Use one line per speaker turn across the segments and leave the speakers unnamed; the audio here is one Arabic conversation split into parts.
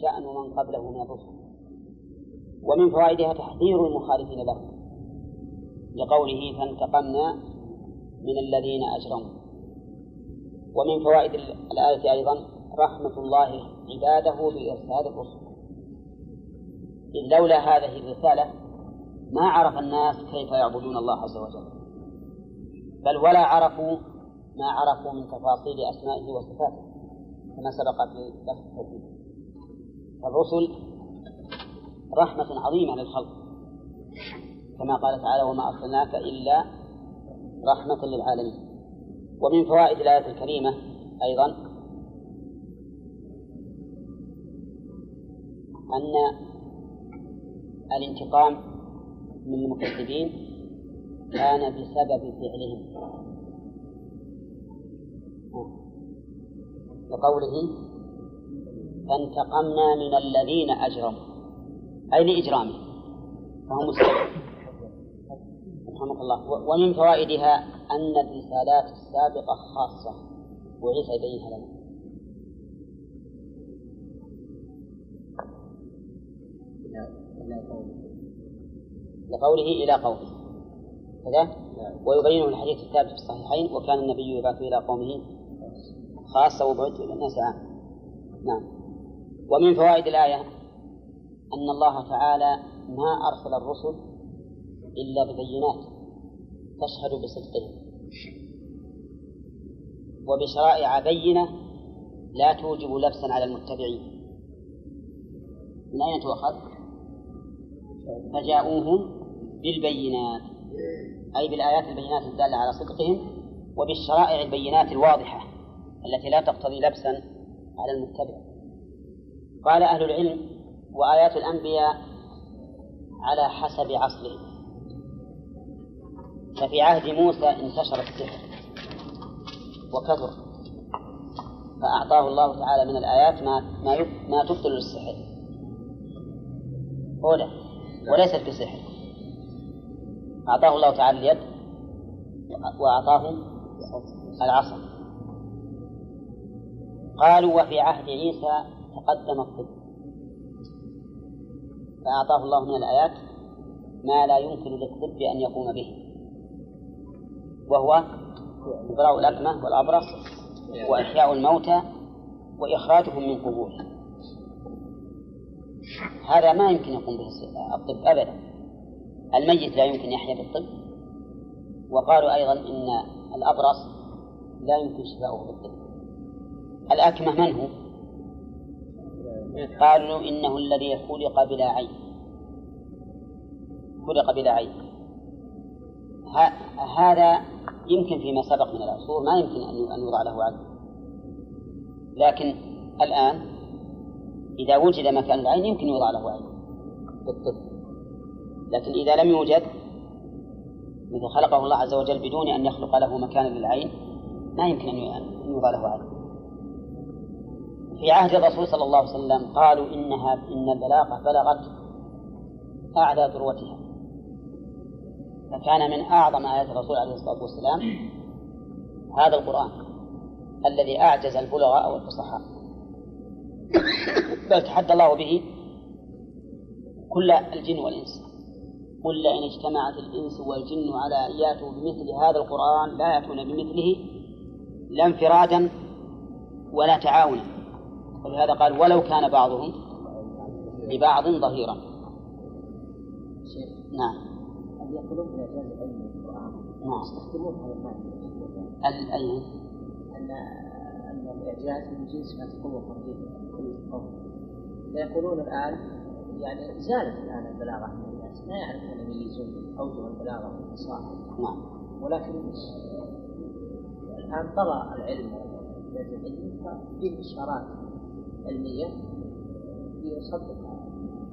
شأن من قبله من الرسل. ومن فوائدها تحذير المخالفين له لقوله فانتقمنا من الذين أجرموا. ومن فوائد الآية أيضا رحمة الله عباده بإرسال الرسل. إذ لولا هذه الرسالة ما عرف الناس كيف يعبدون الله عز وجل. بل ولا عرفوا ما عرفوا من تفاصيل أسمائه وصفاته كما سبق في درس التوحيد. الرسل رحمة عظيمة للخلق. كما قال تعالى وما أرسلناك إلا رحمة للعالمين. ومن فوائد الآية الكريمة أيضا أن الانتقام من المكذبين كان بسبب فعلهم. لقوله فانتقمنا من الذين أجرموا. أي لإجرامهم. فهم السبب رحمك الله. ومن فوائدها أن الرسالات السابقة خاصة. وعيسى يبينها لنا لقوله إلى قومه كذا؟ ويبينه الحديث الثابت في الصحيحين. وكان النبي يبعث إلى قومه. خاصة وبعث إلى الناس عام نعم. ومن فوائد الآية أن الله تعالى ما أرسل الرسل إلا ببينات تشهد بصدقهم وبشرائع بينة لا توجب لبسا على المتبعين من أين تؤخذ؟ فجاءوهم بالبينات أي بالآيات البينات الدالة على صدقهم وبالشرائع البينات الواضحة التي لا تقتضي لبسا على المتبع قال أهل العلم وآيات الأنبياء على حسب عصرهم ففي عهد موسى انتشر السحر وكثر فأعطاه الله تعالى من الآيات ما ما ما تبطل السحر. أولى وليست بسحر. أعطاه الله تعالى اليد وأعطاه العصا. قالوا وفي عهد عيسى تقدم الطب. فأعطاه الله من الآيات ما لا يمكن للطب أن يقوم به. وهو إبراء الأكمة والأبرص وإحياء الموتى وإخراجهم من قبورهم هذا ما يمكن يقوم به الطب أبدا. الميت لا يمكن يحيا بالطب. وقالوا أيضا إن الأبرص لا يمكن شفاؤه بالطب. الأكمة من هو؟ قالوا إنه الذي خلق بلا عين. خلق بلا عين. هذا يمكن فيما سبق من العصور ما يمكن أن يوضع له عين. لكن الآن إذا وجد مكان العين يمكن يوضع له عين. بالطب. لكن إذا لم يوجد مثل خلقه الله عز وجل بدون أن يخلق له مكان للعين ما يمكن أن يوضع له عين. في عهد الرسول صلى الله عليه وسلم قالوا إنها إن البلاغة بلغت أعلى ذروتها. فكان من أعظم آيات الرسول عليه الصلاة والسلام هذا القرآن الذي أعجز البلغاء والفصحاء. بل تحدى الله به كل الجن والإنس. قل لئن اجتمعت الإنس والجن على أن يأتوا بمثل هذا القرآن لا يأتون بمثله لا انفرادا ولا تعاونا. ولهذا قال ولو كان بعضهم لبعض ظهيرا. نعم. يقولون بإعجاز العلم القرآن نعم. يستخدمون هذا المعنى. أي أن أن الإعجاز من جنس ما تكون في كل قوم. فيقولون الآن يعني زالت الآن البلاغة من الناس. لا يعرفون يميزون أوجه البلاغة والفصاحة نعم. ولكن الآن طغى العلم والإعجاز العلمي ففيه إشارات. علمية يصدق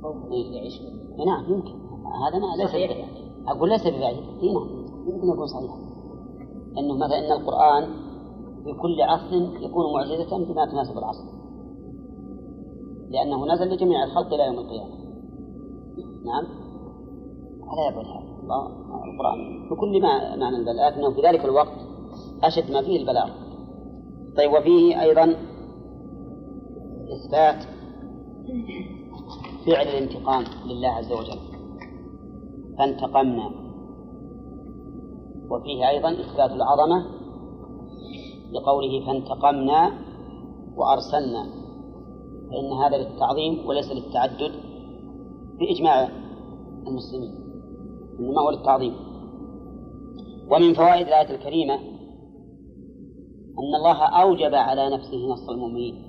قوم يعيشون نعم يمكن. هذا ما ليس يعني أقول ليس ببعيد. اي نعم. يمكن يكون صحيح. أنه مثلا أن القرآن في كل عصر يكون معجزة بما تناسب العصر. لأنه نزل لجميع الخلق إلى يوم القيامة. نعم. هذا يقول هذا القرآن. بكل ما معنى البلاغ لكنه في ذلك الوقت أشد ما فيه البلاغ. طيب وفيه أيضا إثبات فعل الانتقام لله عز وجل. فانتقمنا. وفيه أيضا إثبات العظمة لقوله فانتقمنا وأرسلنا. فإن هذا للتعظيم وليس للتعدد بإجماع المسلمين. إنما هو للتعظيم. ومن فوائد الآية الكريمة أن الله أوجب على نفسه نصر المؤمنين.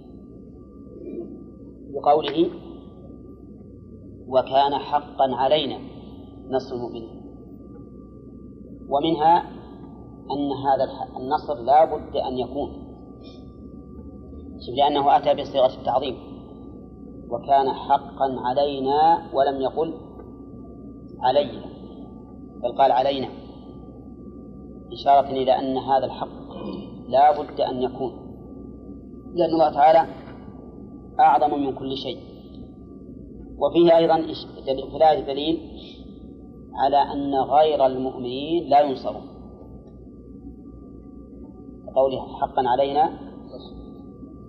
بقوله وكان حقا علينا نصر المؤمنين ومنها أن هذا النصر لا بد أن يكون لأنه أتى بصيغة التعظيم. وكان حقا علينا ولم يقل علينا بل قال علينا إشارة إلى أن هذا الحق لا بد أن يكون. لأن الله تعالى أعظم من كل شيء. وفيه أيضا في دليل على أن غير المؤمنين لا ينصرون. قوله حقا علينا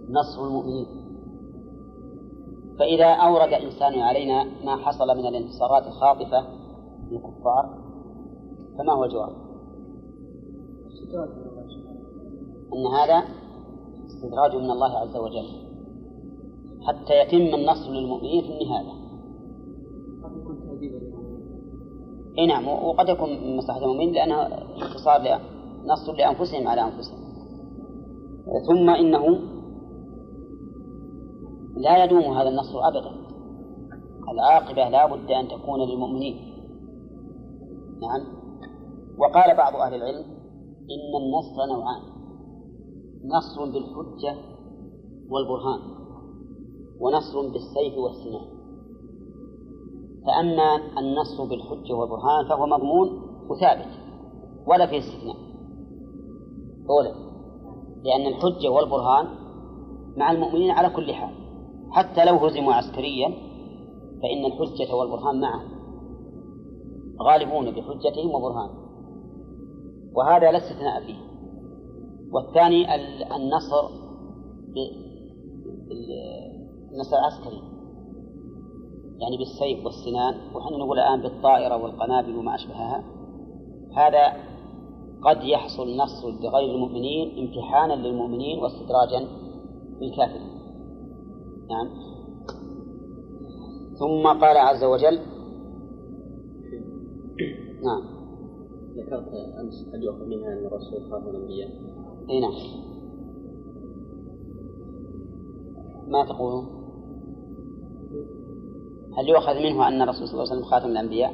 نصر المؤمنين. فإذا أورد إنسان علينا ما حصل من الانتصارات الخاطفة للكفار فما هو الجواب؟ أن هذا استدراج من الله عز وجل. حتى يتم النصر للمؤمنين في النهاية. إي نعم وقد يكون من مصلحة المؤمنين لأنه انتصار نصر لأنفسهم على أنفسهم. ثم إنه لا يدوم هذا النصر أبدا. العاقبة لا بد أن تكون للمؤمنين. نعم. وقال بعض أهل العلم إن النصر نوعان. نصر بالحجة والبرهان. ونصر بالسيف والسنان. فأما النصر بالحجة والبرهان فهو مضمون وثابت ولا فيه استثناء. أولا لأن الحجة والبرهان مع المؤمنين على كل حال. حتى لو هزموا عسكريا فإن الحجة والبرهان معهم. غالبون بحجتهم وبرهانهم. وهذا لا استثناء فيه. والثاني النصر النصر العسكري يعني بالسيف والسنان ونحن نقول الآن بالطائرة والقنابل وما أشبهها. هذا قد يحصل نصر لغير المؤمنين امتحانا للمؤمنين واستدراجا للكافرين. نعم. ثم قال عز وجل نعم.
ذكرت أمس قد يؤخذ منها أن الرسول خاف الأنبياء.
إي نعم. ما تقولون؟ هل يؤخذ منه أن الرسول صلى الله عليه وسلم خاتم الأنبياء؟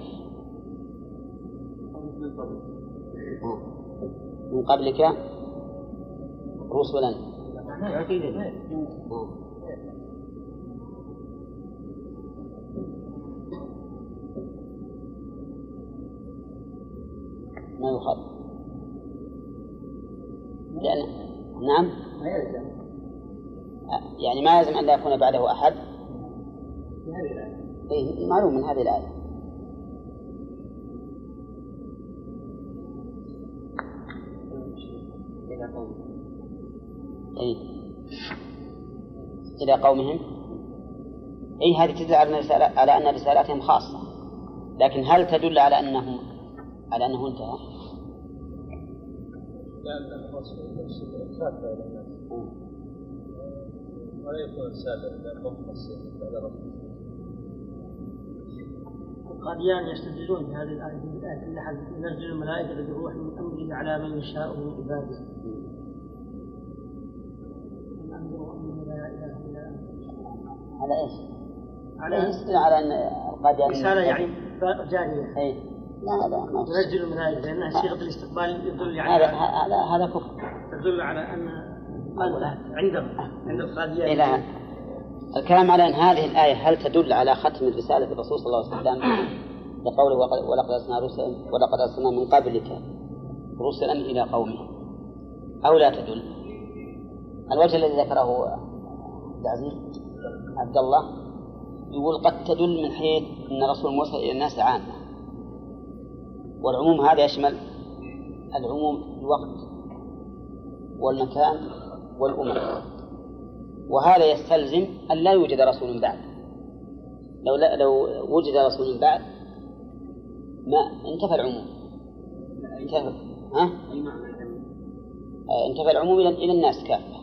من قبلك؟ رسلا ما لأن نعم. يعني ما يلزم أن لا يكون بعده أحد؟ إيه معلوم من هذه الآية. إيه. إلى قومهم. أي هذه تدل على على أن رسالاتهم خاصة. لكن هل تدل على أنهم على أنه انتهى؟
لأن الرسول خاف على الناس ولا يكون رسول
القاديان يستدلون بهذه الآية بالآية ينزل الملائكة بالروح من أمره على من يشاء من عباده.
على إيش؟
على
يستدل على إن القاديان
رسالة يعني جارية.
اي لا لا ما
ينزل الملائكة لأنها صيغة الاستقبال يدل يعني
هذا
على
هذا هذا كفر.
تدل على أن عندهم عند القاديان.
إلى الكلام على أن هذه الآية هل تدل على ختم الرسالة الرسول صلى الله عليه وسلم لقوله وقد- ولقد أرسلنا رسلا ولقد أرسلنا من قبلك رسلا إلى قومهم أو لا تدل. الوجه الذي ذكره عبد العزيز عبد الله يقول قد تدل من حيث أن الرسول موصل إلى الناس عامة. والعموم هذا يشمل العموم الوقت والمكان والأمم وهذا يستلزم أن لا يوجد رسول بعد. لو لا لو وجد رسول بعد ما انتفى العموم. انتفى ها؟ آه، انتفى العموم إلى إلى الناس كافة.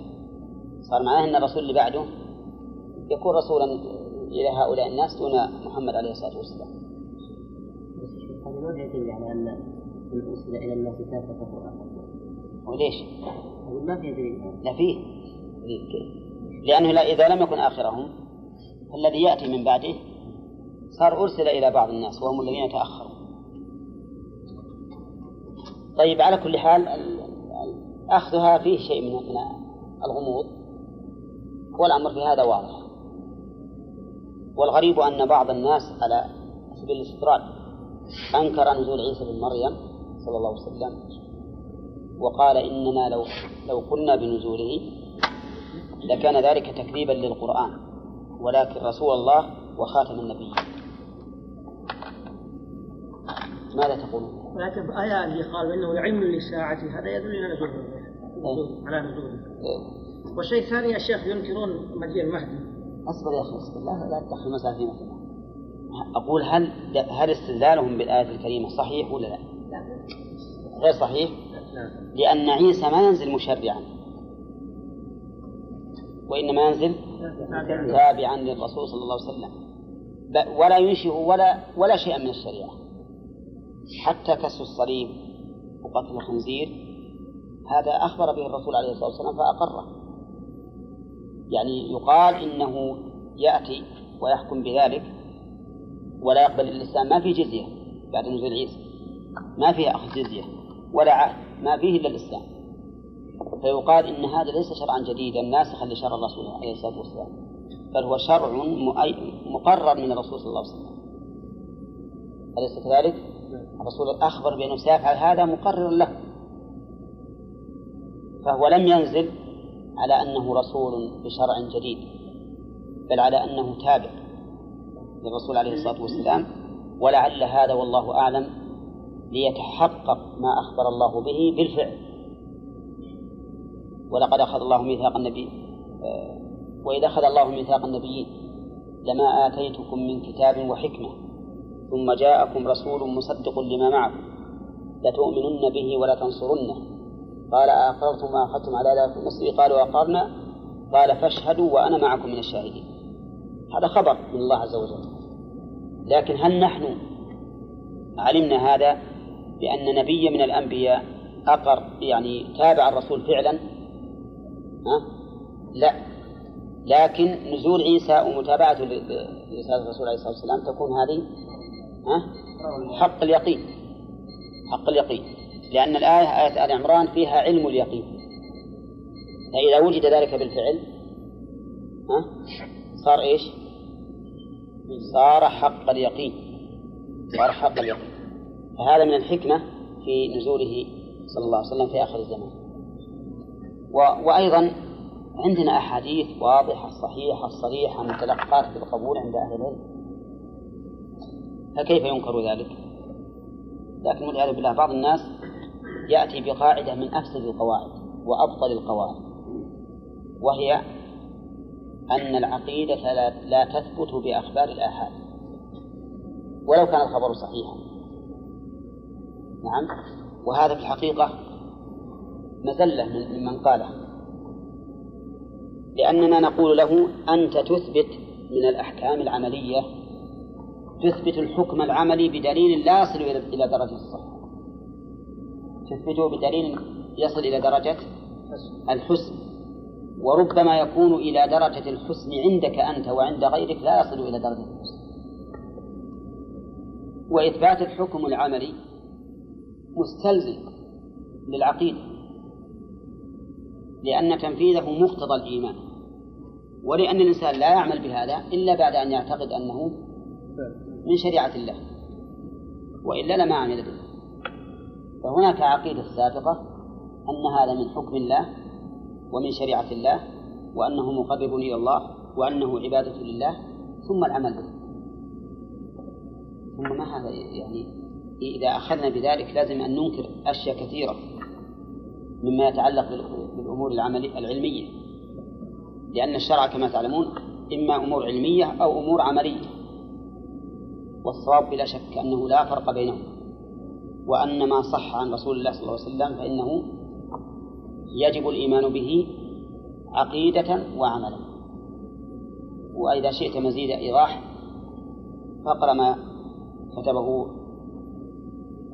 صار معناه أن الرسول اللي بعده يكون رسولا إلى هؤلاء الناس دون محمد عليه الصلاة والسلام.
هذا ما يدل على أن من أرسل إلى الناس كافة فهو
وليش؟
ما في دليل.
لا فيه. لأنه لا إذا لم يكن آخرهم فالذي يأتي من بعده صار أرسل إلى بعض الناس وهم الذين تأخروا. طيب على كل حال ال- ال- أخذها فيه شيء من الغموض والأمر في هذا واضح. والغريب أن بعض الناس على سبيل الاستطراد أنكر نزول عيسى بن مريم صلى الله عليه وسلم وقال إننا لو لو قلنا بنزوله لكان ذلك تكذيبا للقرآن ولكن رسول الله وخاتم النبيين. ماذا تقولون؟
ولكن في آية اللي قال إنه لعلم للساعة هذا يدل على نزوله نزول- على نزوله
إيه.
والشيء الثاني يا شيخ ينكرون مجيء المهدي.
أصبر يا أخي أصبر. لا لا تدخل المسألة في مثلا أقول هل هل استدلالهم بالآية الكريمة صحيح ولا لا؟ غير صحيح؟ لأن عيسى ما ينزل مشرعا. وإنما ينزل تابعا للرسول صلى الله عليه وسلم. ولا ينشئ ولا ولا شيء من الشريعة. حتى كسر الصليب وقتل الخنزير هذا أخبر به الرسول عليه الصلاة والسلام فأقره. يعني يقال إنه يأتي ويحكم بذلك ولا يقبل الإسلام. ما في جزية بعد نزول عيسى. ما فيه أخذ جزية ولا عهد. ما فيه إلا الإسلام. فيقال إن هذا ليس شرعا جديدا. ناسخا لشرع الرسول عليه الصلاة والسلام. بل هو شرع مقرر من الرسول صلى الله عليه وسلم. أليس كذلك؟ الرسول أخبر بأنه سيفعل هذا مقررا له. فهو لم ينزل على أنه رسول بشرع جديد بل على أنه تابع للرسول عليه الصلاة والسلام. ولعل هذا والله أعلم ليتحقق ما أخبر الله به بالفعل. ولقد أخذ الله ميثاق النبي. آه، وإذا أخذ الله ميثاق النبيين لما آتيتكم من كتاب وحكمة ثم جاءكم رسول مصدق لما معكم لتؤمنن به ولا تنصرنه قال أقررتم ما أخذتم على ذلك المصري قالوا أقرنا قال فاشهدوا وأنا معكم من الشاهدين. هذا خبر من الله عز وجل. لكن هل نحن علمنا هذا بأن نبيا من الأنبياء أقر يعني تابع الرسول فعلا؟ لا لكن نزول عيسى ومتابعته لرسالة الرسول عليه الصلاة والسلام تكون هذه؟ حق اليقين حق اليقين لأن الآية آية آل عمران فيها علم اليقين فإذا وجد ذلك بالفعل ها؟ صار إيش؟ صار حق اليقين صار حق اليقين فهذا من الحكمة في نزوله صلى الله عليه وسلم في آخر الزمان. وأيضا عندنا أحاديث واضحة صحيحة صريحة متلقاة بالقبول عند أهل العلم. فكيف ينكر ذلك؟ لكن والعياذ بالله بعض الناس يأتي بقاعدة من أفسد القواعد وأبطل القواعد وهي أن العقيدة لا, تثبت بأخبار الآحاد. ولو كان الخبر صحيحا. نعم؟ وهذا في الحقيقة مزلة من ممن قاله. لأننا نقول له أنت تثبت من الأحكام العملية تثبت الحكم العملي بدليل لا يصل إلى إلى درجة الصحة. تثبته بدليل يصل إلى درجة الحسن. وربما يكون إلى درجة الحسن عندك أنت وعند غيرك لا يصل إلى درجة الحسن. وإثبات الحكم العملي مستلزم للعقيدة. لأن تنفيذه مقتضى الإيمان. ولأن الإنسان لا يعمل بهذا إلا بعد أن يعتقد أنه من شريعة الله وإلا لما عمل به فهناك عقيدة سابقة أن هذا من حكم الله ومن شريعة الله وأنه مقرب إلى الله وأنه عبادة لله ثم العمل به. ثم ما هذا يعني؟ إذا أخذنا بذلك لازم أن ننكر أشياء كثيرة مما يتعلق بالأمور العملية العلمية. لأن الشرع كما تعلمون إما أمور علمية أو أمور عملية. والصواب بلا شك أنه لا فرق بينهم. وأن ما صح عن رسول الله صلى الله عليه وسلم فإنه يجب الإيمان به عقيدة وعملا. وإذا شئت مزيد إيضاح فاقرأ ما كتبه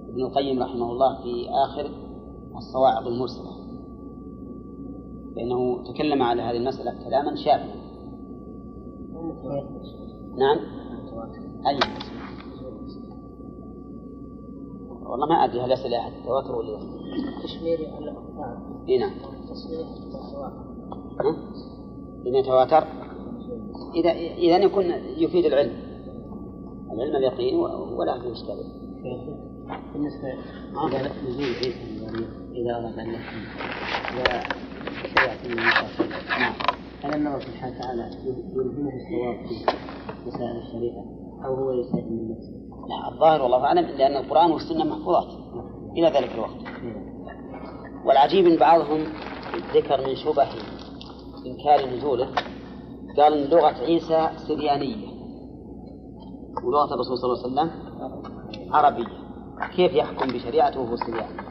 ابن القيم رحمه الله في آخر الصواعق المرسلة. فإنه تكلم على هذه المسألة كلاما شافيا نعم؟ أي. والله ما أدري هل يصل أحد التواتر ولا يصل
تشمير الأخبار.
إي نعم؟ إذا يتواتر إذا إذا يكون يفيد العلم. العلم اليقين ولا في إشكال
بالنسبة إلى نزول عيسى إذا أراد أن يحكم
نعم
هل سبحانه وتعالى يلهمه الصواب في مسائل الشريعة أو هو يجتهد من نفسه؟
لا الظاهر والله أعلم لأن القرآن والسنة محفوظات إلى ذلك الوقت والعجيب أن بعضهم ذكر من شبه إنكار نزوله قال إن لغة عيسى سريانية ولغة الرسول صلى الله عليه وسلم عربية كيف يحكم بشريعته وهو سرياني؟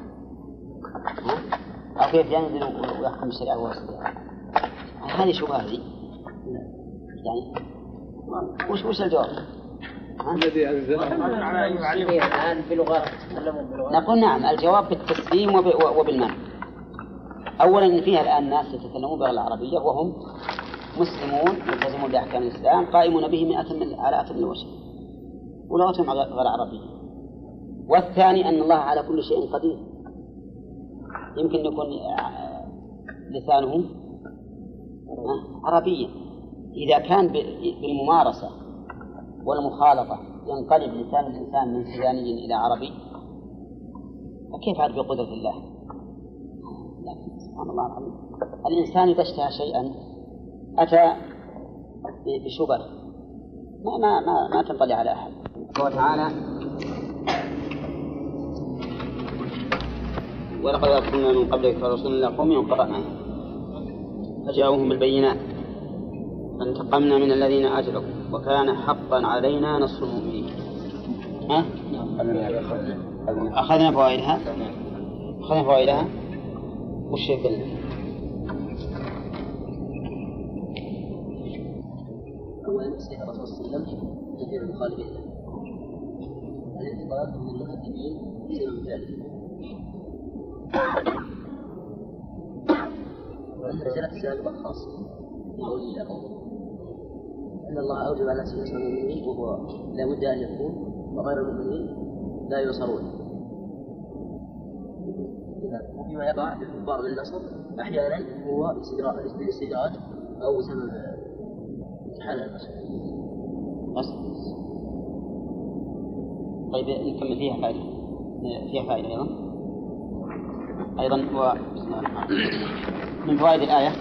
كيف ينزل ويحكم وهو سرياني؟ هذه شبهة هذه؟ يعني وش وش الجواب؟
الذي أنزل.
الآن بلغات تتكلمون بلغات.
نقول نعم الجواب بالتسليم وب- وبالمنع. أولا إن فيها الآن ناس يتكلمون باللغة العربية وهم مسلمون ملتزمون بأحكام الإسلام قائمون به مئة من على أتم الوجه ولغتهم غير غير عربية. والثاني أن الله على كل شيء قدير. يمكن يكون آه، لسانه آه، عربيا إذا كان بالممارسة والمخالطة ينقلب لسان الإنسان من سرياني إلى عربي فكيف عاد بقدرة الله؟ لكن سبحان الله العظيم. الإنسان إذا اشتهى شيئا أتى بشبه. ما ما ما, ما تنطلي على أحد. قال تعالى ولقد أرسلنا من قبلك رسولا إلى قومهم قرأنا فجاءوهم بالبينات فانتقمنا من الذين أجرموا وكان حقا علينا نصر المؤمنين ها؟ أخذنا فوائدها أخذنا فوائدها وش قلنا؟
أولا صحيح الرسول صلى الله عليه وسلم كثير المخالفين الانتقاد من المكذبين بسبب ذلك خاصة أن الله أوجب على نفسه نصر المؤمنين وهو لا بد أن يكون وغير المؤمنين لا ينصرون. وفيما يقع للكفار من النصر أحيانا هو استدراج أو بسبب امتحان النصر.
بس. طيب نكمل فيها فائدة. فيها فائدة أيضا. أيضا و... من فوائد الآية.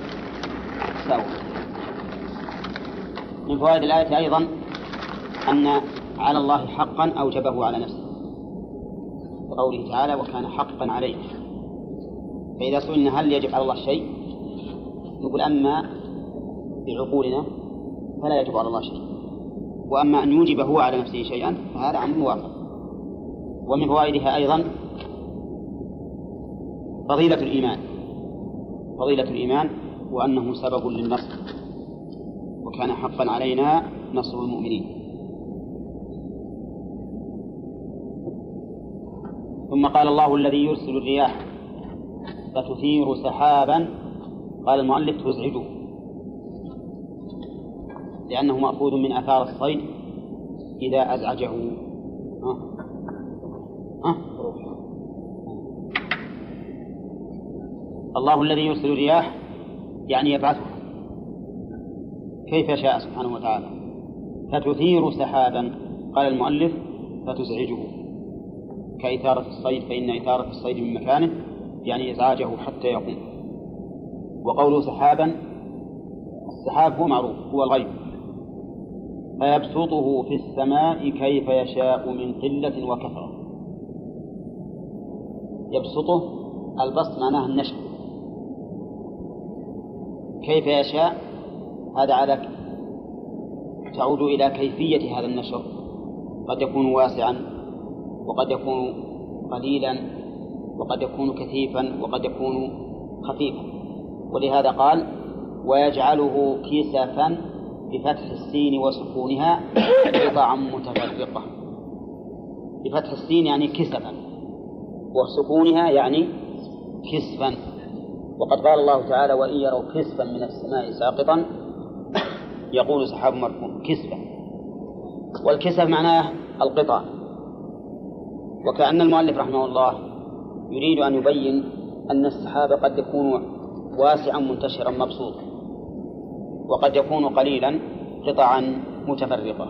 من فوائد الآية أيضا أن على الله حقا أوجبه على نفسه. بقوله تعالى وكان حقا عليه فإذا سئلنا هل يجب على الله شيء نقول أما بعقولنا فلا يجب على الله شيء. وأما أن يوجب هو على نفسه شيئا فهذا عنه واقع ومن فوائدها أيضا فضيلة الإيمان. فضيلة الإيمان وأنه سبب للنصر وكان حقا علينا نصر المؤمنين. ثم قال الله الذي يرسل الرياح فتثير سحابا؟ قال المؤلف تزعجه. لأنه مأخوذ من آثار الصيد إذا أزعجه. ها؟ ها؟ الله الذي يرسل الرياح يعني يبعثها كيف شاء سبحانه وتعالى؟ فتثير سحابا. قال المؤلف فتزعجه. كإثارة الصيد فإن إثارة الصيد من مكانه يعني إزعاجه حتى يقوم. وقوله سحابا السحاب هو معروف هو الغيب. فيبسطه في السماء كيف يشاء من قلة وكثرة. يبسطه البسط معناه النشر كيف يشاء هذا على تعود إلى كيفية هذا النشر. قد يكون واسعا وقد يكون قليلا وقد يكون كثيفا وقد يكون خفيفا. ولهذا قال ويجعله كسفا بفتح السين وسكونها قطعا متفرقة. بفتح السين يعني كسفا وسكونها يعني كسفا. وقد قال الله تعالى وإن يروا كسفا من السماء ساقطا يقول سحاب مركوم كسفا. والكسف معناه القطع. وكأن المؤلف رحمه الله يريد أن يبين أن السحاب قد يكون واسعا منتشرا مبسوطا وقد يكون قليلا قطعا متفرقة.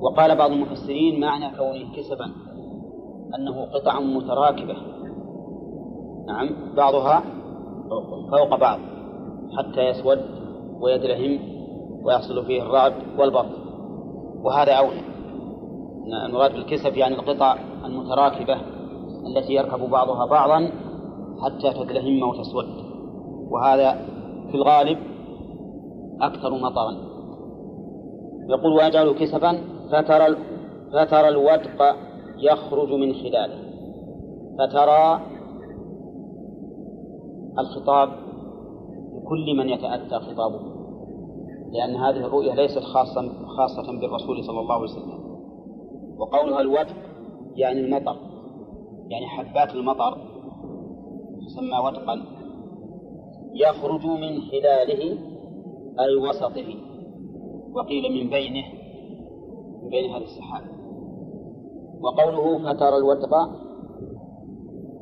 وقال بعض المفسرين معنى كونه كسبا أنه قطع متراكبة. نعم بعضها فوق. بعض حتى يسود ويدرهم ويحصل فيه الرعد والبرد وهذا أولى. المراد بالكسف يعني القطع المتراكبة التي يركب بعضها بعضا حتى تدلهم وتسود. وهذا في الغالب أكثر مطرا. يقول ويجعل كسفا فترى فترى الودق يخرج من خلاله. فترى الخطاب لكل من يتأتى خطابه لأن هذه الرؤية ليست خاصة خاصة بالرسول صلى الله عليه وسلم. وقولها الودق يعني المطر يعني حبات المطر تسمى ودقا يخرج من خلاله أي وسطه وقيل من بينه من بين هذا السحاب وقوله فترى الودق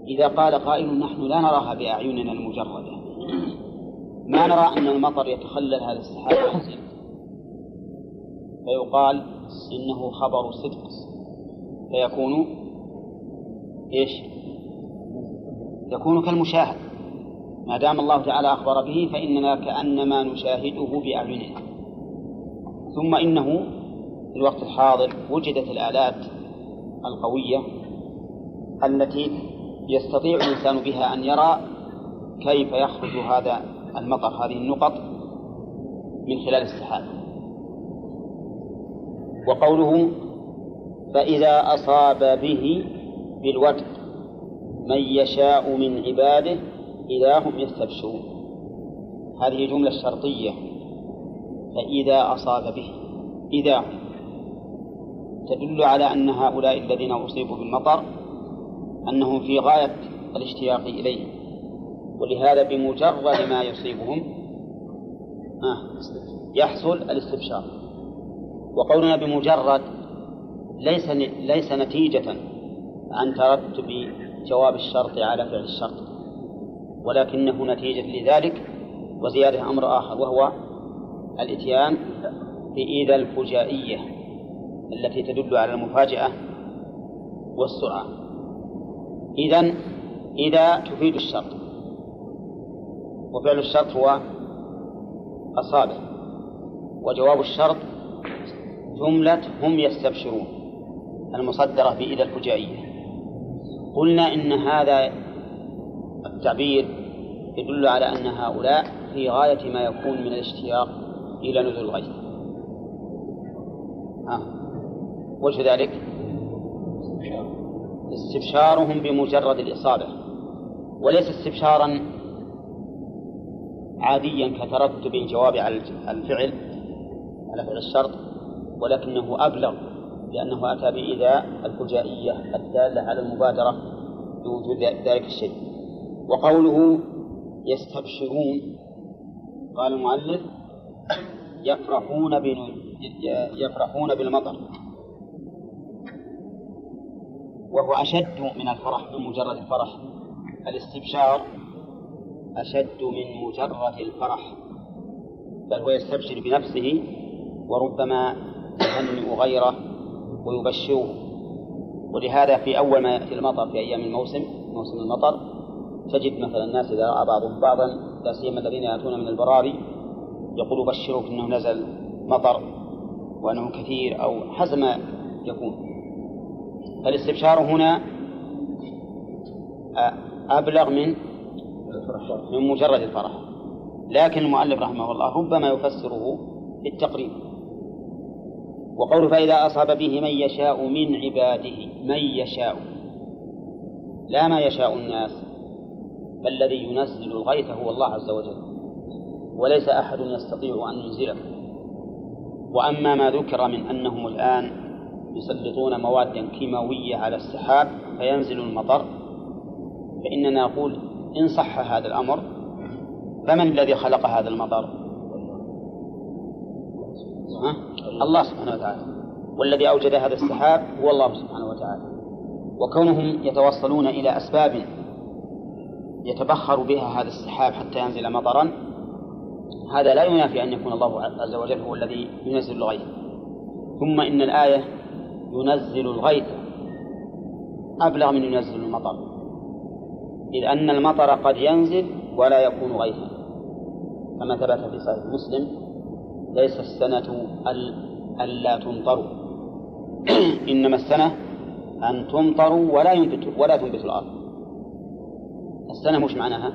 إذا قال قائل نحن لا نراها بأعيننا المجردة. ما نرى أن المطر يتخلل هذا السحاب الحزين فيقال إنه خبر صدق. فيكون إيش؟ يكون كالمشاهد. ما دام الله تعالى أخبر به فإننا كأنما نشاهده بأعيننا ثم إنه في الوقت الحاضر وجدت الآلات القوية التي يستطيع الإنسان بها أن يرى كيف يخرج هذا المطر هذه النقط من خلال السحاب. وقوله فإذا أصاب به بالوتر من يشاء من عباده إذا هم يستبشرون. هذه جملة شرطية. فإذا أصاب به إذا. تدل على أن هؤلاء الذين أصيبوا بالمطر أنهم في غاية الاشتياق إليه. ولهذا بمجرد ما يصيبهم يحصل الاستبشار. وقولنا بمجرد ليس ليس نتيجة عن ترتب جواب الشرط على فعل الشرط ولكنه نتيجة لذلك وزيادة أمر آخر وهو الإتيان بإذا الفجائية التي تدل على المفاجأة والسرعة. إذا إذا تفيد الشرط. وفعل الشرط هو أصابع وجواب الشرط جملة هم يستبشرون المصدرة بإذا الفجائية قلنا إن هذا التعبير يدل على أن هؤلاء في غاية ما يكون من الاشتياق إلى نزول الغيث. ها. وش ذلك؟ استبشارهم بمجرد الإصابة وليس استبشارا عاديا كترتب الجواب على الفعل على فعل الشرط ولكنه أبلغ لأنه أتى بإذا الفجائية الدالة على المبادرة بوجود ذلك الشيء. وقوله يستبشرون قال المؤلف يفرحون يفرحون بالمطر. وهو أشد من الفرح من مجرد الفرح. الاستبشار أشد من مجرد الفرح. بل هو يستبشر بنفسه وربما يهنئ غيره ويبشره. ولهذا في أول ما يأتي المطر في أيام الموسم موسم المطر تجد مثلا الناس إذا رأى بعضهم بعضا لا سيما الذين يأتون من البراري يقول بشروك أنه نزل مطر وأنه كثير أو حسب ما يكون. فالاستبشار هنا أبلغ من من مجرد الفرح. لكن المؤلف رحمه الله ربما يفسره بالتقريب وقول فإذا أصاب به من يشاء من عباده من يشاء. لا ما يشاء الناس بل الذي ينزل الغيث هو الله عز وجل. وليس أحد يستطيع أن ينزله. وأما ما ذكر من أنهم الآن يسلطون مواد كيماوية على السحاب فينزل المطر فإننا نقول إن صح هذا الأمر فمن الذي خلق هذا المطر؟ ها؟ الله سبحانه وتعالى والذي أوجد هذا السحاب هو الله سبحانه وتعالى وكونهم يتوصلون إلى أسباب يتبخر بها هذا السحاب حتى ينزل مطرا هذا لا ينافي أن يكون الله عز وجل هو الذي ينزل الغيث ثم إن الآية ينزل الغيث. أبلغ من ينزل المطر. إذ أن المطر قد ينزل ولا يكون غيثا. كما ثبت في صحيح مسلم ليس السنة ألا تمطروا إنما السنة أن تمطروا ولا ينبت ولا تنبت الأرض. السنة مش معناها؟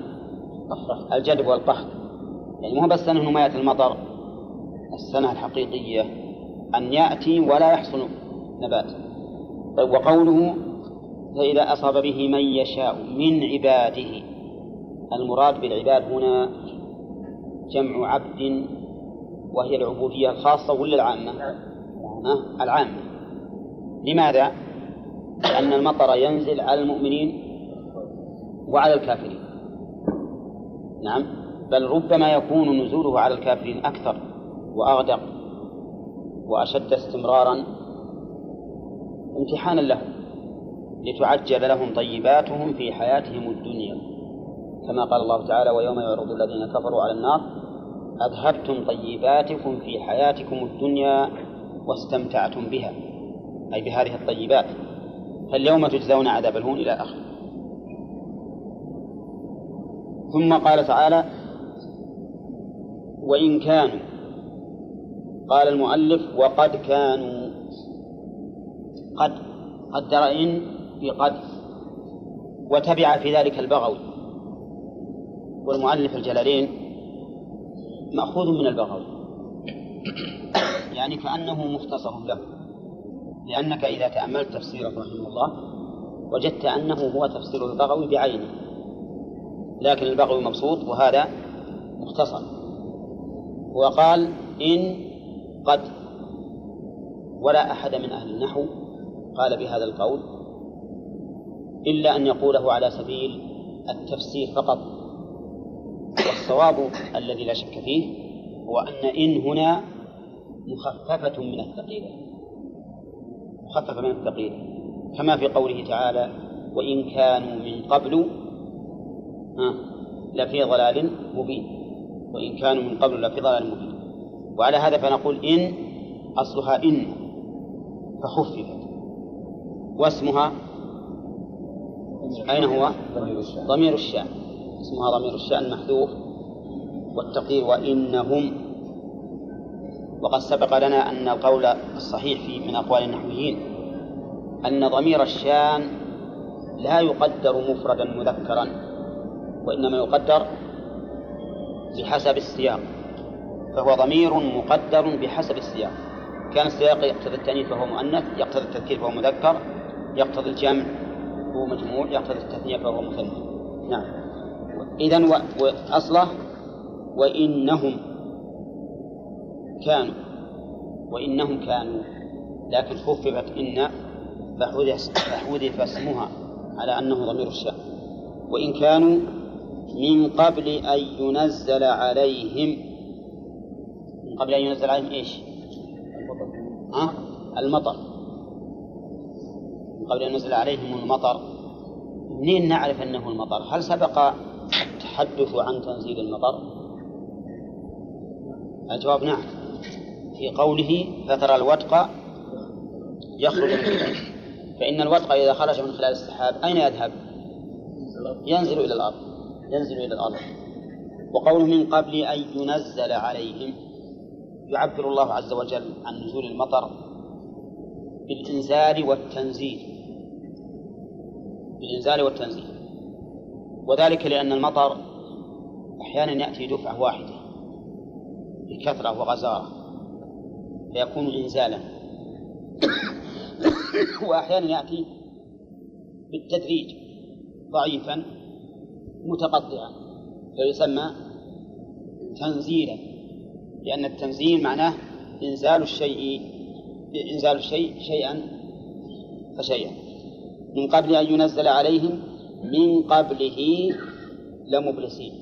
الجدب والقحط. يعني مو بس أنه ما يأتي المطر السنة الحقيقية أن يأتي ولا يحصل نبات طيب وقوله فإذا أصاب به من يشاء من عباده المراد بالعباد هنا جمع عبد وهي العبودية الخاصة ولا العامة؟ ها؟ العامة لماذا؟ لأن المطر ينزل على المؤمنين وعلى الكافرين نعم بل ربما يكون نزوله على الكافرين أكثر وأغدق وأشد استمرارا امتحانا لهم لتعجل لهم طيباتهم في حياتهم الدنيا. كما قال الله تعالى ويوم يعرض الذين كفروا على النار أذهبتم طيباتكم في حياتكم الدنيا واستمتعتم بها. أي بهذه الطيبات. فاليوم تجزون عذاب الهون إلى آخره ثم قال تعالى وإن كانوا قال المؤلف وقد كانوا قد قدر إن في قد وتبع في ذلك البغوي والمؤلف الجلالين مأخوذ من البغوي. يعني كأنه مختصر له لأنك إذا تأملت تفسيره رحمه الله وجدت أنه هو تفسير البغوي بعينه. لكن البغوي مبسوط وهذا مختصر. وقال إن قد ولا أحد من أهل النحو قال بهذا القول إلا أن يقوله على سبيل التفسير فقط. والصواب الذي لا شك فيه هو أن إن هنا مخففة من الثقيلة. مخففة من الثقيلة. كما في قوله تعالى وإن كانوا من قبل لفي ضلال مبين. وإن كانوا من قبل لفي ضلال مبين. وعلى هذا فنقول إن أصلها إن فخففت. واسمها أين هو؟ ضمير الشأن. اسمها ضمير الشأن محذوف والتقدير وإنهم. وقد سبق لنا أن القول الصحيح في من أقوال النحويين أن ضمير الشأن لا يقدر مفردا مذكرا وإنما يقدر بحسب السياق فهو ضمير مقدر بحسب السياق. كان السياق يقتضي التأنيث فهو مؤنث يقتضي التذكير فهو مذكر يقتضي الجمع هو مجموع يقتضي التثنية فهو مثنى. نعم. إذا وأصله وإنهم كانوا وإنهم كانوا. لكن خففت إن فحذف اسمها على أنه ضمير الشأن وإن كانوا من قبل أن ينزل عليهم من قبل أن ينزل عليهم إيش؟ ها؟ المطر. قبل أن ينزل عليهم المطر منين نعرف أنه المطر؟ هل سبق التحدث عن تنزيل المطر؟ الجواب نعم في قوله فترى الودق يخرج من خلاله فإن الودق إذا خرج من خلال السحاب أين يذهب؟ ينزل إلى الأرض ينزل إلى الأرض وقوله من قبل أن ينزل عليهم يعبر الله عز وجل عن نزول المطر بالإنزال والتنزيل. بالإنزال والتنزيل. وذلك لأن المطر أحيانا يأتي دفعة واحدة بكثرة وغزارة فيكون إنزالا. وأحيانا يأتي بالتدريج ضعيفا متقطعا فيسمى تنزيلا لأن التنزيل معناه إنزال الشيء إنزال الشيء شيئا فشيئا. من قبل أن ينزل عليهم من قبله لمبلسين.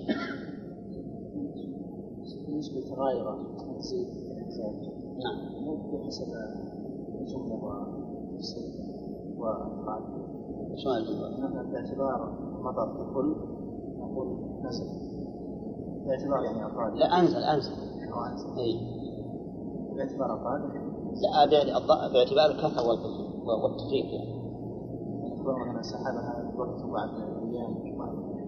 بالنسبة تنزيل
نعم.
بحسب الجملة؟ مثلا باعتبار مطر ككل نقول نزل. باعتبار يعني أقال
لا أنزل أنزل.
أنزل.
أي
باعتبار
باعت- باعتبار الكثرة والتفريق يعني.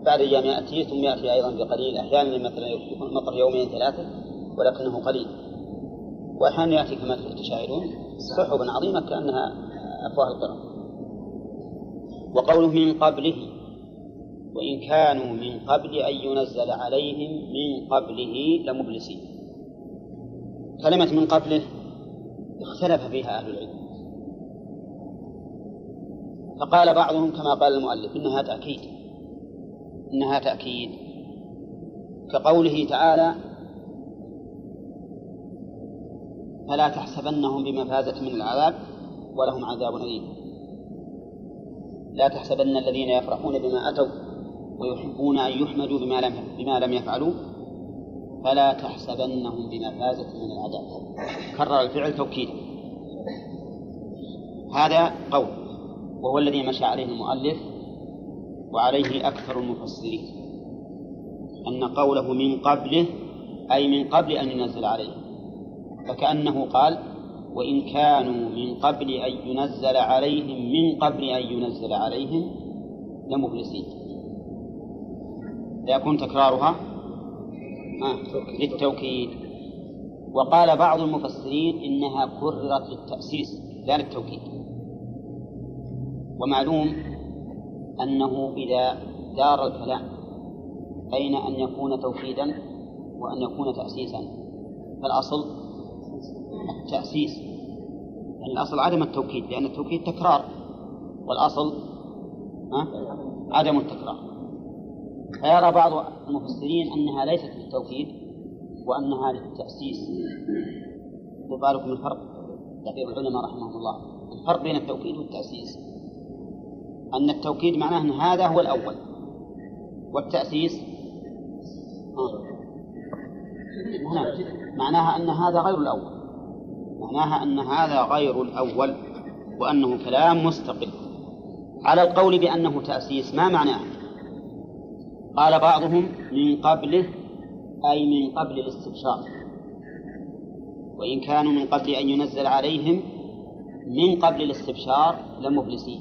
بعد أيام
يأتي ثم يأتي أيضا بقليل. أحيانا مثلا يكون المطر يومين ثلاثة ولكنه قليل. وأحيانا يأتي كما تشاهدون سحبا عظيمة كأنها أفواه القرى. وقوله من قبله وإن كانوا من قبل أن ينزل عليهم من قبله لمبلسين. كلمة من قبله اختلف فيها أهل العلم. فقال بعضهم كما قال المؤلف إنها تأكيد. إنها تأكيد. كقوله تعالى فلا تحسبنهم بمفازة من العذاب ولهم عذاب أليم. لا تحسبن الذين يفرحون بما أتوا ويحبون أن يحمدوا بما لم بما لم يفعلوا فلا تحسبنهم بمفازة من العذاب. كرر الفعل توكيدا. هذا قول. وهو الذي مشى عليه المؤلف وعليه أكثر المفسرين. أن قوله من قبله أي من قبل أن ينزل عليه. فكأنه قال وإن كانوا من قبل أن ينزل عليهم من قبل أن ينزل عليهم لمبلسين ليكون تكرارها آه للتوكيد. وقال بعض المفسرين إنها كررت للتأسيس لا للتوكيد. ومعلوم أنه إذا دار الكلام بين أن يكون توكيدا وأن يكون تأسيسا. فالأصل التأسيس. يعني الأصل عدم التوكيد لأن التوكيد تكرار. والأصل؟ عدم التكرار. فيرى بعض المفسرين أنها ليست للتوكيد وأنها للتأسيس. يبالغ من الفرق يقول العلماء رحمهم الله. الفرق بين التوكيد والتأسيس. أن التوكيد معناه أن هذا هو الأول. والتأسيس. معناه, معناها أن هذا غير الأول. معناها أن هذا غير الأول وأنه كلام مستقل. على القول بأنه تأسيس ما معناه؟ قال بعضهم من قبله أي من قبل الاستبشار وإن كانوا من قبل أن ينزل عليهم من قبل الاستبشار لمبلسين.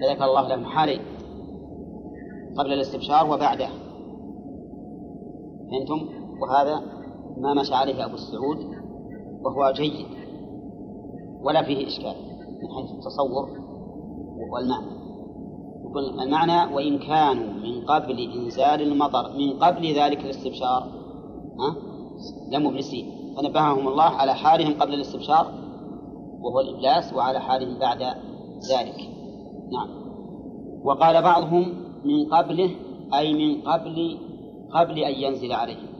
فذكر الله لهم حالين. قبل الاستبشار وبعده. فهمتم؟ وهذا ما مشى عليه أبو السعود وهو جيد. ولا فيه إشكال من حيث التصور والمعنى. المعنى وإن كانوا من قبل إنزال المطر من قبل ذلك الاستبشار. ها؟ لمبلسين فنبههم الله على حالهم قبل الاستبشار وهو الإبلاس وعلى حالهم بعد ذلك. نعم. وقال بعضهم من قبله أي من قبل قبل أن ينزل عليهم.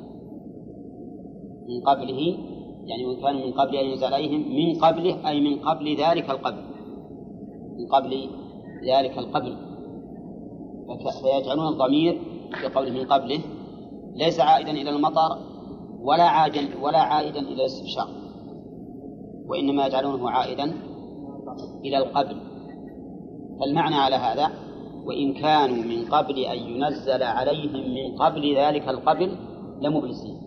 من قبله يعني وإن كانوا من قبل أن ينزل عليهم من قبله أي من قبل ذلك القبل. من قبل ذلك القبل. فيجعلون الضمير في قوله من قبله ليس عائدا إلى المطر ولا عائدا ولا عائدا إلى الاستبشار وإنما يجعلونه عائدا إلى القبل فالمعنى على هذا وإن كانوا من قبل أن ينزل عليهم من قبل ذلك القبل لمبلسين.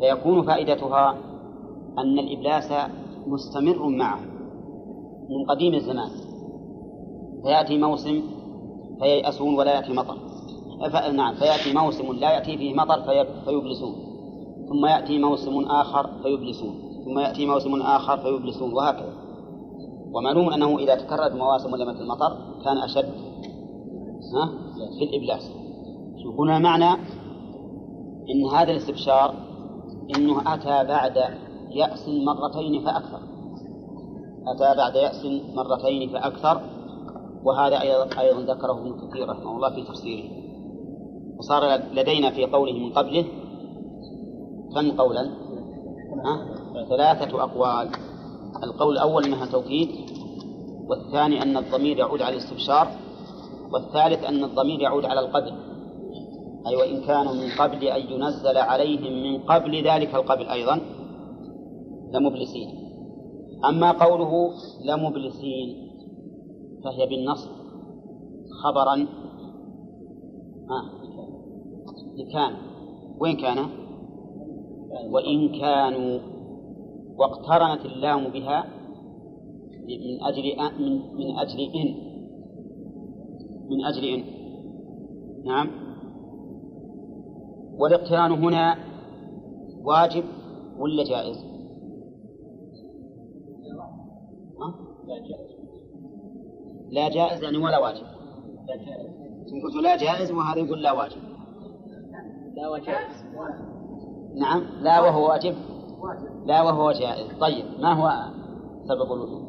فيكون فائدتها أن الإبلاس مستمر معه من قديم الزمان. فيأتي موسم فييأسون ولا يأتي مطر. نعم فيأتي موسم لا يأتي فيه مطر فيبلسون. ثم يأتي موسم آخر فيبلسون. ثم يأتي موسم آخر فيبلسون وهكذا. ومعلوم أنه إذا تكررت مواسم قلة المطر كان أشد. ها؟ في الإبلاس. هنا معنى إن هذا الاستبشار إنه أتى بعد يأس مرتين فأكثر. أتى بعد يأس مرتين فأكثر وهذا أيضا أيضا ذكره ابن كثير رحمه الله في تفسيره وصار لدينا في قوله من قبله كم قولا؟ ها؟ ثلاثة أقوال القول الأول أنها توكيد والثاني أن الضمير يعود على الاستبشار والثالث أن الضمير يعود على القبل أي وإن كانوا من قبل أن ينزل عليهم من قبل ذلك القبل أيضا لمبلسين أما قوله لمبلسين فهي بالنصب خبرا. آه لكان وين كان؟ وإن كانوا واقترنت اللام بها من أجل من, من أجل إن. من أجل إن. نعم. والاقتران هنا واجب ولا جائز؟ لا جائز. لا جائز يعني ولا واجب. لا جائز قلت لا جائز وهذا يقول لا واجب.
لا وجائز
نعم. لا وهو واجب. لا وهو جائز. طيب ما هو سبب الوجوب؟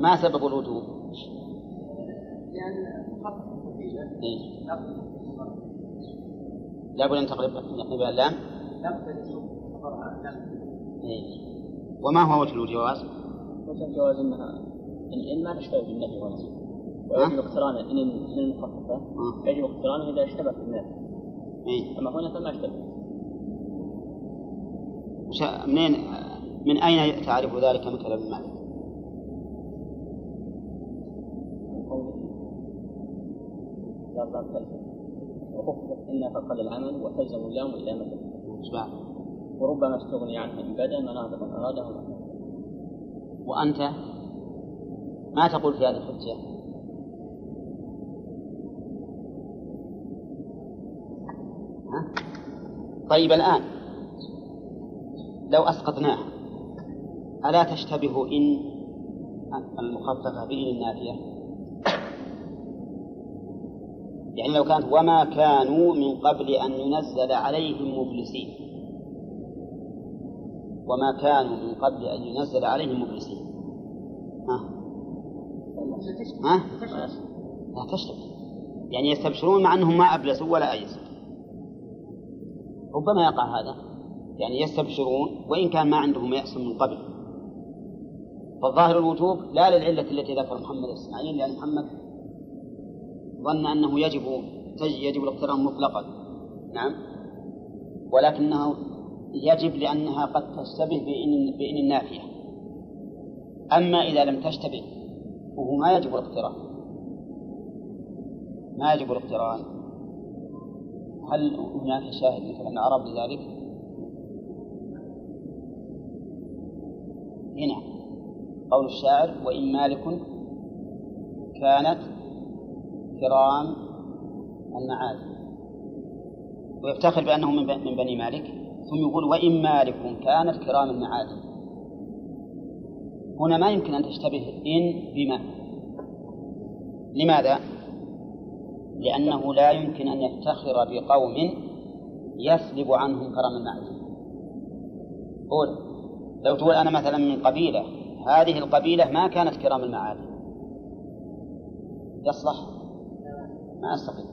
ما سبب الوجوب؟ إيه؟ لا بد أن تقلب يقلب اللام. إيه؟ وما هو وجه الجواز؟
وجه الجواز إنها ان ما تشتبه بالنفي هنا ويجب اقتران ان إن المخففه يجب اقترانه إذا اشتبه بالنفي.
إيه؟
أما هنا فما اشتبه.
منين من أين تعرف ذلك من كلام مالك؟
وخففت إنا فقل العمل وتلزم اللام إلى مثل؟ وربما استغني عنها إن بدا مناطق أراده.
وأنت؟ ما تقول في هذه الحجة؟ ها؟ طيب الآن لو أسقطناه ألا تشتبه إن المخففة بإن النافية؟ يعني لو كانت وما كانوا من قبل أن ينزل عليهم مبلسين. وما كانوا من قبل أن ينزل عليهم مبلسين. ها؟ ها؟ لا تشتبه يعني يستبشرون مع أنهم ما أبلسوا ولا أيسوا ربما يقع هذا. يعني يستبشرون وإن كان ما عندهم يأس من قبل. فالظاهر الوجوب لا للعلة التي ذكر محمد إسماعيل لأن محمد ظن أنه يجب يجب الاقتران مطلقا. نعم. ولكنه يجب لأنها قد تشتبه بإن, بإن النافية. أما إذا لم تشتبه وهو ما يجب الاقتران. ما يجب الاقتران. هل هناك شاهد مثلا أعرب لذلك؟ هنا قول الشاعر وإن مالك كانت كرام المعادي ويفتخر بأنه من بني مالك ثم يقول وإن مالك كانت كرام المعادي هنا ما يمكن أن تشتبه إن بما. لماذا؟ لأنه لا يمكن أن يفتخر بقوم يسلب عنهم كرم المعادي قول لو تقول أنا مثلا من قبيلة هذه القبيلة ما كانت كرام المعادي يصلح؟ ما أستقيم.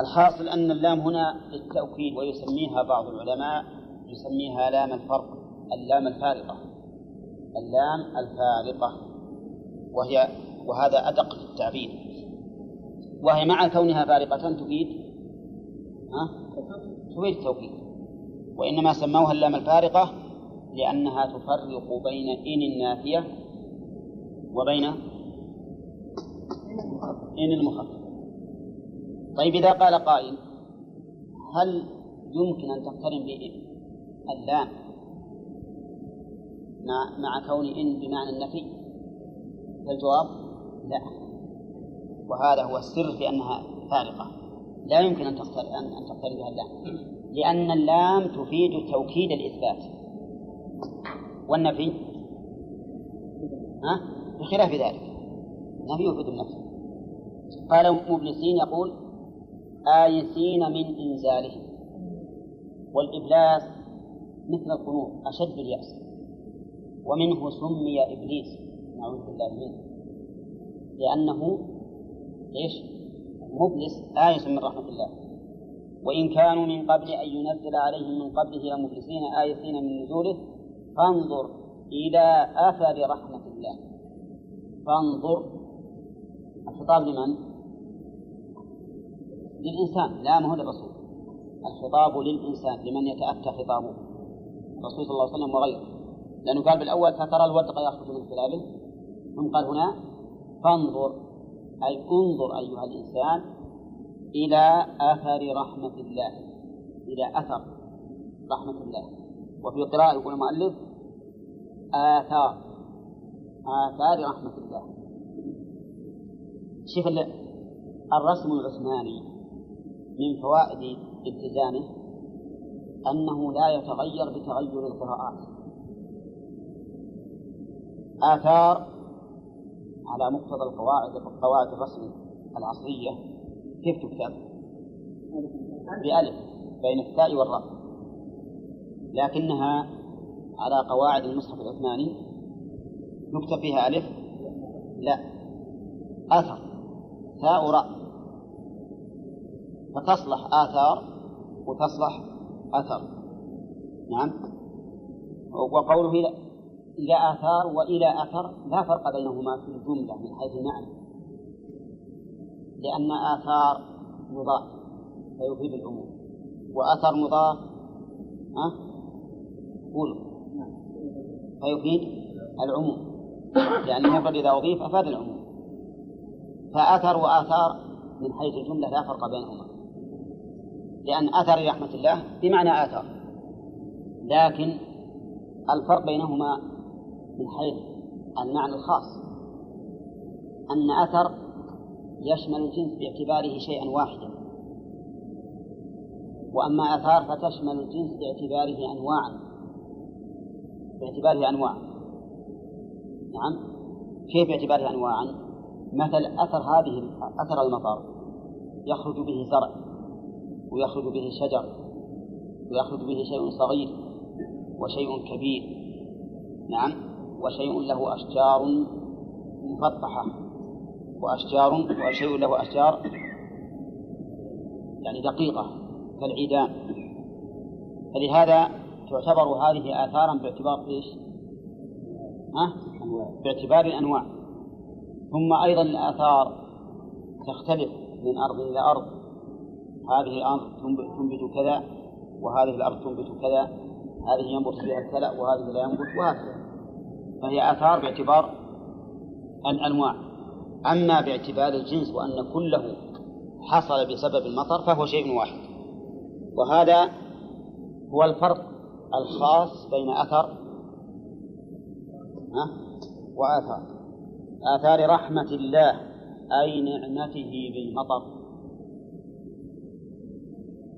الحاصل أن اللام هنا للتوكيد ويسميها بعض العلماء يسميها لام الفرق اللام الفارقة. اللام الفارقة وهي وهذا أدق في التعبير. وهي مع كونها فارقة تفيد ها؟ تفيد التوكيد وإنما سموها اللام الفارقة لأنها تفرق بين إن النافية وبين إن المخفف. طيب إذا قال قائل هل يمكن أن تقترن بإن؟ اللام. مع مع كون إن بمعنى النفي. فالجواب لا. وهذا هو السر في أنها فارقة. لا يمكن أن تقترن أن تقترن بها اللام. لأن اللام تفيد توكيد الإثبات. والنفي؟ ها؟ بخلاف ذلك. النفي يفيد النفي قال مبلسين يقول آيسين من إنزاله. والإبلاس مثل القنوط أشد اليأس. ومنه سمي إبليس. نعوذ بالله منه. لأنه إيش؟ مبلس آيس من رحمة الله. وإن كانوا من قبل أن ينزل عليهم من قبله لمبلسين آيسين من نزوله فانظر إلى أثر رحمة الله. فانظر. الخطاب لمن؟ للإنسان لا ما هو للرسول. الخطاب للإنسان لمن يتأتى خطابه. الرسول صلى الله عليه وسلم وغيره. لأنه قال بالأول فترى الودق يخرج من خلاله ثم قال هنا فانظر أي انظر أيها الإنسان إلى أثر رحمة الله إلى أثر رحمة الله. وفي قراءة يقول المؤلف آثار آثار رحمة الله. شوف الرسم العثماني من فوائد اتزانه أنه لا يتغير بتغير القراءات. آثار على مقتضى القواعد قواعد الرسم العصرية. كيف تكتب؟ بألف بين التاء والراء. لكنها على قواعد المصحف العثماني. نكتب فيها ألف لا. أثر تاء راء فتصلح آثار وتصلح أثر. نعم. وقوله إلى إلى آثار وإلى أثر لا فرق بينهما في الجملة من حيث المعنى. لأن آثار مضاف فيفيد العموم. وأثر مضاف ها؟ قول. فيفيد العموم. لأن المفرد إذا أضيف أفاد العموم. فأثر وآثار من حيث الجملة لا فرق بينهما. لأن أثر رحمة الله بمعنى آثار. لكن الفرق بينهما من حيث المعنى الخاص أن أثر يشمل الجنس باعتباره شيئا واحدا. وأما آثار فتشمل الجنس باعتباره أنواعا. باعتباره أنواع. نعم. كيف باعتباره أنواعا؟ مثل أثر هذه أثر المطر. يخرج به زرع ويخرج به شجر ويخرج به شيء صغير وشيء كبير. نعم. وشيء له أشجار مفطحة وأشجار وشيء له أشجار يعني دقيقة كالعيدان. فلهذا تعتبر هذه آثارا باعتبار إيش؟ ها؟ باعتبار الأنواع. ثم أيضا الآثار تختلف من أرض إلى أرض. هذه الأرض تنبت كذا وهذه الأرض تنبت كذا. هذه ينبت فيها الكلأ وهذه لا ينبت وهكذا. فهي آثار باعتبار الأنواع. أما باعتبار الجنس وأن كله حصل بسبب المطر فهو شيء واحد. وهذا هو الفرق الخاص بين أثر وآثار. آثار رحمة الله أي نعمته بالمطر.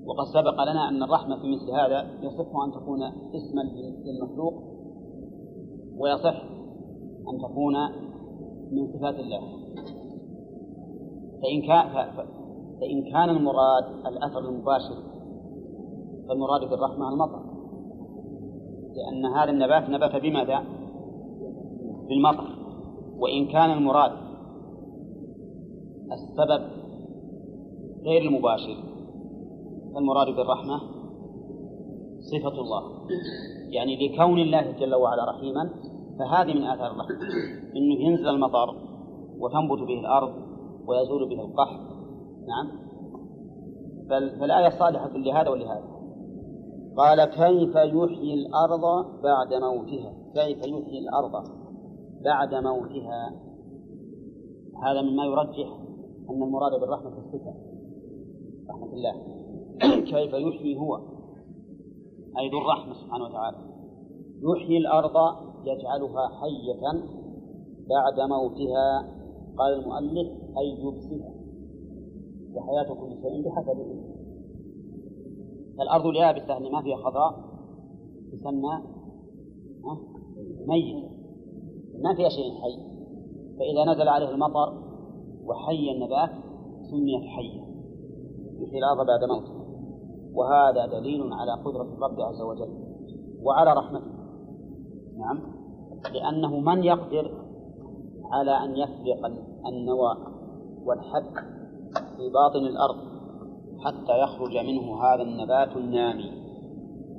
وقد سبق لنا أن الرحمة في مثل هذا يصح أن تكون اسما للمخلوق ويصح أن تكون من صفات الله. فإن كان فإن كان المراد الأثر المباشر فالمراد بالرحمة المطر. لأن هذا النبات نبت بماذا؟ بالمطر. وإن كان المراد السبب غير المباشر فالمراد بالرحمة صفة الله. يعني لكون الله جل وعلا رحيما فهذه من آثار الرحمة. إنه ينزل المطر وتنبت به الأرض ويزول به القحط. نعم. فالآية صالحة لهذا ولهذا. قال كيف يحيي الأرض بعد موتها؟ كيف يحيي الأرض بعد موتها؟ هذا مما يرجح أن المراد بالرحمة الصفة. رحمة الله. كيف يحيي هو؟ أي ذو الرحمة سبحانه وتعالى. يحيي الأرض يجعلها حية بعد موتها. قال المؤلف أي يبسلها وحياة كل شيء بحسبه. فالأرض اليابسة اللي ما فيها خضراء. تسمى ميتة ما فيها شيء حي. فإذا نزل عليه المطر وحي النبات سميت حية. يحيي الأرض بعد موتها. وهذا دليل على قدرة الرب عز وجل. وعلى رحمته. نعم. لأنه من يقدر على أن يفرق النوى والحب في باطن الأرض حتى يخرج منه هذا النبات النامي.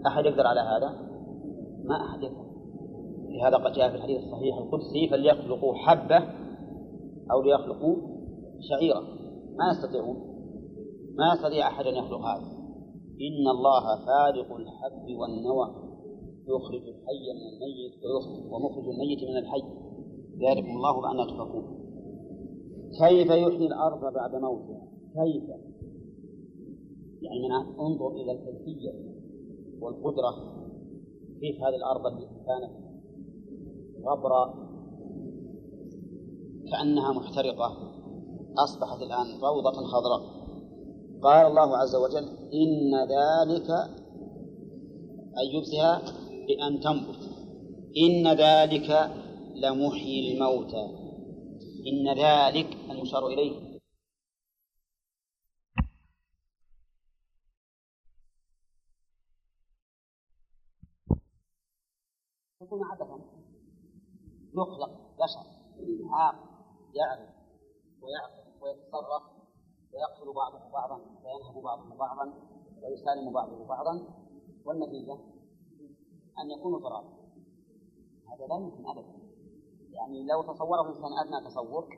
أحد يقدر على هذا؟ ما أحد يقدر. لهذا قد جاء في الحديث الصحيح القدسي فليخلقوا حبة أو ليخلقوا شعيرة ما يستطيعون. ما يستطيع أحد أن يخلق هذا. إن الله فارق الحب والنوى. يخرج الحي من الميت ومخرج الميت من الحي. ذلكم الله بأن تفقون كيف يحيي الأرض بعد موتها؟ كيف؟ يعني من انظر إلى الكيفية والقدرة كيف هذه الأرض التي كانت غبرة كأنها محترقة أصبحت الآن روضة خضراء. قال الله عز وجل إن ذلك أي يبسها بأن تنبت. إن ذلك لمحيي الموتى. إن ذلك المشار إليه. تكون عبثا يخلق بشر. عاقل يعرف ويعقل ويتصرف ويقتل بعضه بعضا وينهب بعضه بعضا ويسالم بعضه بعضا. والنتيجة؟ أن يكونوا ترابا هذا لا يمكن أبدا. يعني لو تصوره الإنسان أدنى تصور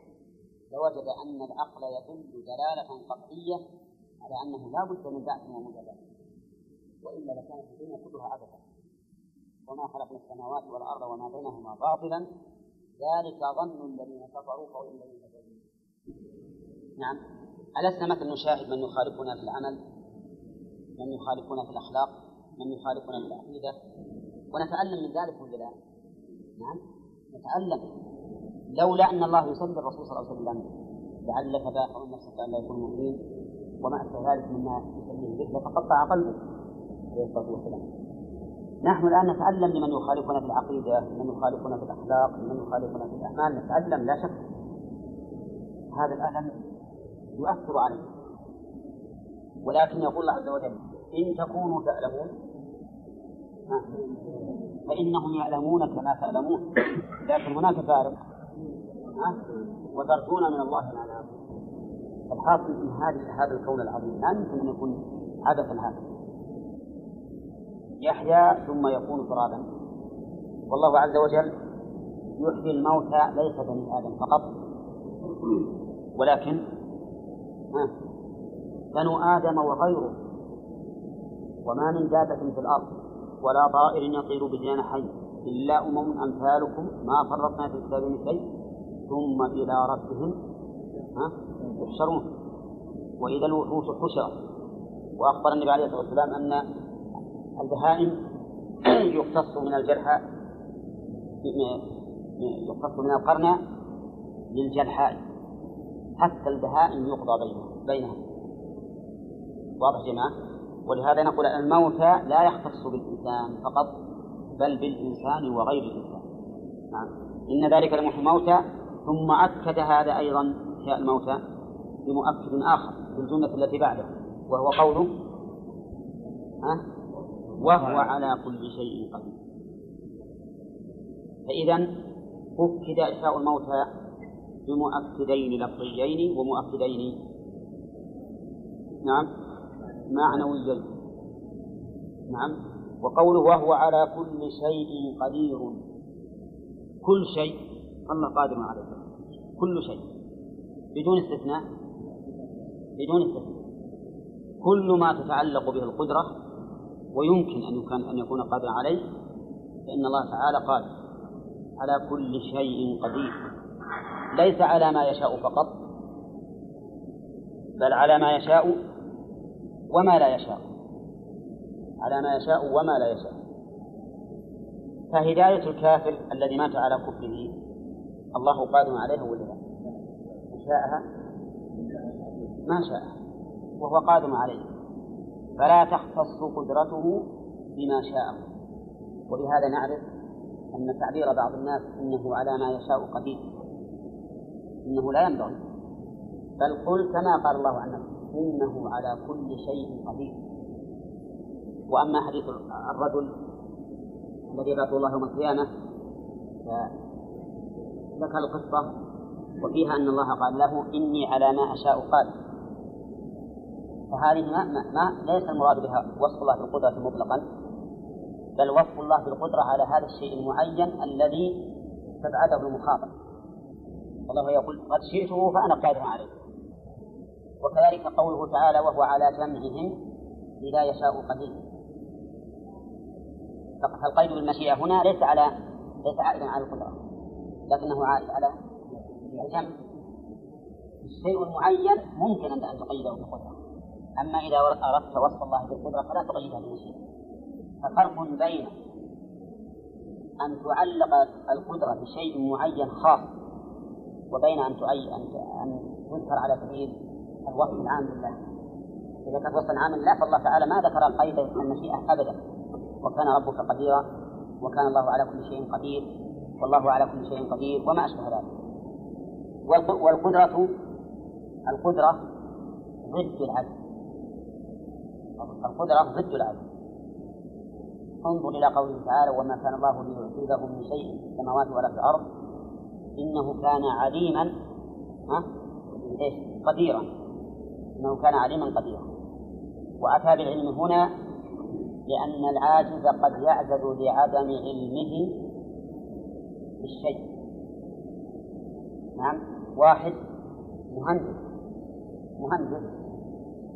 لوجد أن العقل يدل دلالة قطعية على أنه لا بد من بعث ومجازات وإلا لكانت الدنيا كلها عبثا وما خلقنا السماوات والأرض وما بينهما باطلا. ذلك ظن الذين كفروا قول الذين كفروا. نعم. ألسنا مثلا نشاهد من يخالفنا في العمل من يخالفنا في الأخلاق من يخالفنا في العقيدة؟ ونتعلم من ذلك ولا لا؟ نعم. نتعلم لولا أن الله يسلم الرسول صلى الله عليه وسلم لعلك باخع نفسك أن لا يكون مؤمنين وما أشبه ذلك مما يسلم به لتقطع قلبه عليه الصلاة والسلام. نحن الآن نتعلم لمن يخالفنا في العقيدة لمن يخالفنا في الأخلاق لمن يخالفنا في الأعمال. نتعلم لا شك. هذا الألم يؤثر علينا. ولكن يقول الله عز وجل إن تكونوا تعلمون فإنهم يعلمون كما تعلمون. لكن هناك فارق وترجون من الله ما الحاصل ان هذا هذا الكون العظيم. لا يمكن أن يكون عبثا هكذا يحيا ثم يكون ترابا. والله عز وجل يحيي الموتى ليس بني آدم فقط. ولكن بنو آدم وغيره. وما من دابة في الأرض. ولا طائر يطير بجناحين إلا أمم أمثالكم ما فرطنا في الكتاب من شيء ثم إلى ربهم يحشرون. وإذا الوحوش حشرت. وأخبر النبي عليه الصلاة والسلام أن البهائم يقتص من الجرحى يقتص من القرن للجرحاء. حتى البهائم يقضى بينها بينها واضح جماعة؟ ولهذا نقول الموتى لا يختص بالإنسان فقط بل بالإنسان وغير الإنسان. نعم. إن ذلك لمحيي الموتى ثم أكد هذا أيضا إحياء الموتى بمؤكد آخر في الجملة التي بعده وهو قوله ها؟ وهو على كل شيء قدير. فإذا أكد إحياء الموتى بمؤكدين لفظيين ومؤكدين. نعم. معنويين نعم. وقوله وهو على كل شيء قدير. كل شيء. الله قادر عليه كل شيء. بدون استثناء. بدون استثناء. كل ما تتعلق به القدرة. ويمكن أن يكون أن يكون قادرا عليه. فإن الله تعالى قادر. على كل شيء قدير. ليس على ما يشاء فقط. بل على ما يشاء وما لا يشاء. على ما يشاء وما لا يشاء. فهداية الكافر الذي مات على كفره الله قادر عليها ولا لا؟ شاءها؟ ما شاء وهو قادر عليه. فلا تختص قدرته بما شاء. ولهذا نعرف أن تعبير بعض الناس إنه على ما يشاء قدير. إنه لا ينبغي. بل قل كما قال الله عنه إنه على كل شيء قدير. وأما حديث الرجل الذي يبعث الله يوم القيامة ذكر القصة وفيها أن الله قال له إني على ما أشاء قادر. فهذه ما, ما, ما ليس المراد بها وصف الله بالقدرة مطلقا بل وصف الله بالقدرة على هذا الشيء المعين الذي استبعده المخاطب. والله يقول قد شئته فأنا قادر عليه. وكذلك قوله تعالى وهو على جمعهم إذا يشاء قدير. فالقيد بالمشيئة هنا ليس على ليس عائدا على القدرة لكنه عائد على الجمع. الشيء المعين ممكن أن تقيده بالقدرة. أما إذا أردت وصف الله بالقدرة فلا تقيده بالمشيئة. ففرق بين أن تعلق القدرة بشيء معين خاص وبين أن أن تذكر على سبيل الوصف العام لله. إذا كان وصفا عاما لله فالله تعالى ما ذكر قيد المشيئة أبدا. وكان ربك قديرا وكان الله على كل شيء قدير والله على كل شيء قدير وما أشبه ذلك. والقدرة القدرة ضد العدل. القدرة ضد العدل. انظر إلى قوله تعالى وما كان الله ليعجزه من شيء في السماوات ولا في الأرض إنه كان عليما ها؟ إيش؟ قديرا. إنه كان عليما قديرا وأتى بالعلم هنا لأن العاجز قد يعجز لعدم علمه بالشيء نعم واحد مهندس مهندس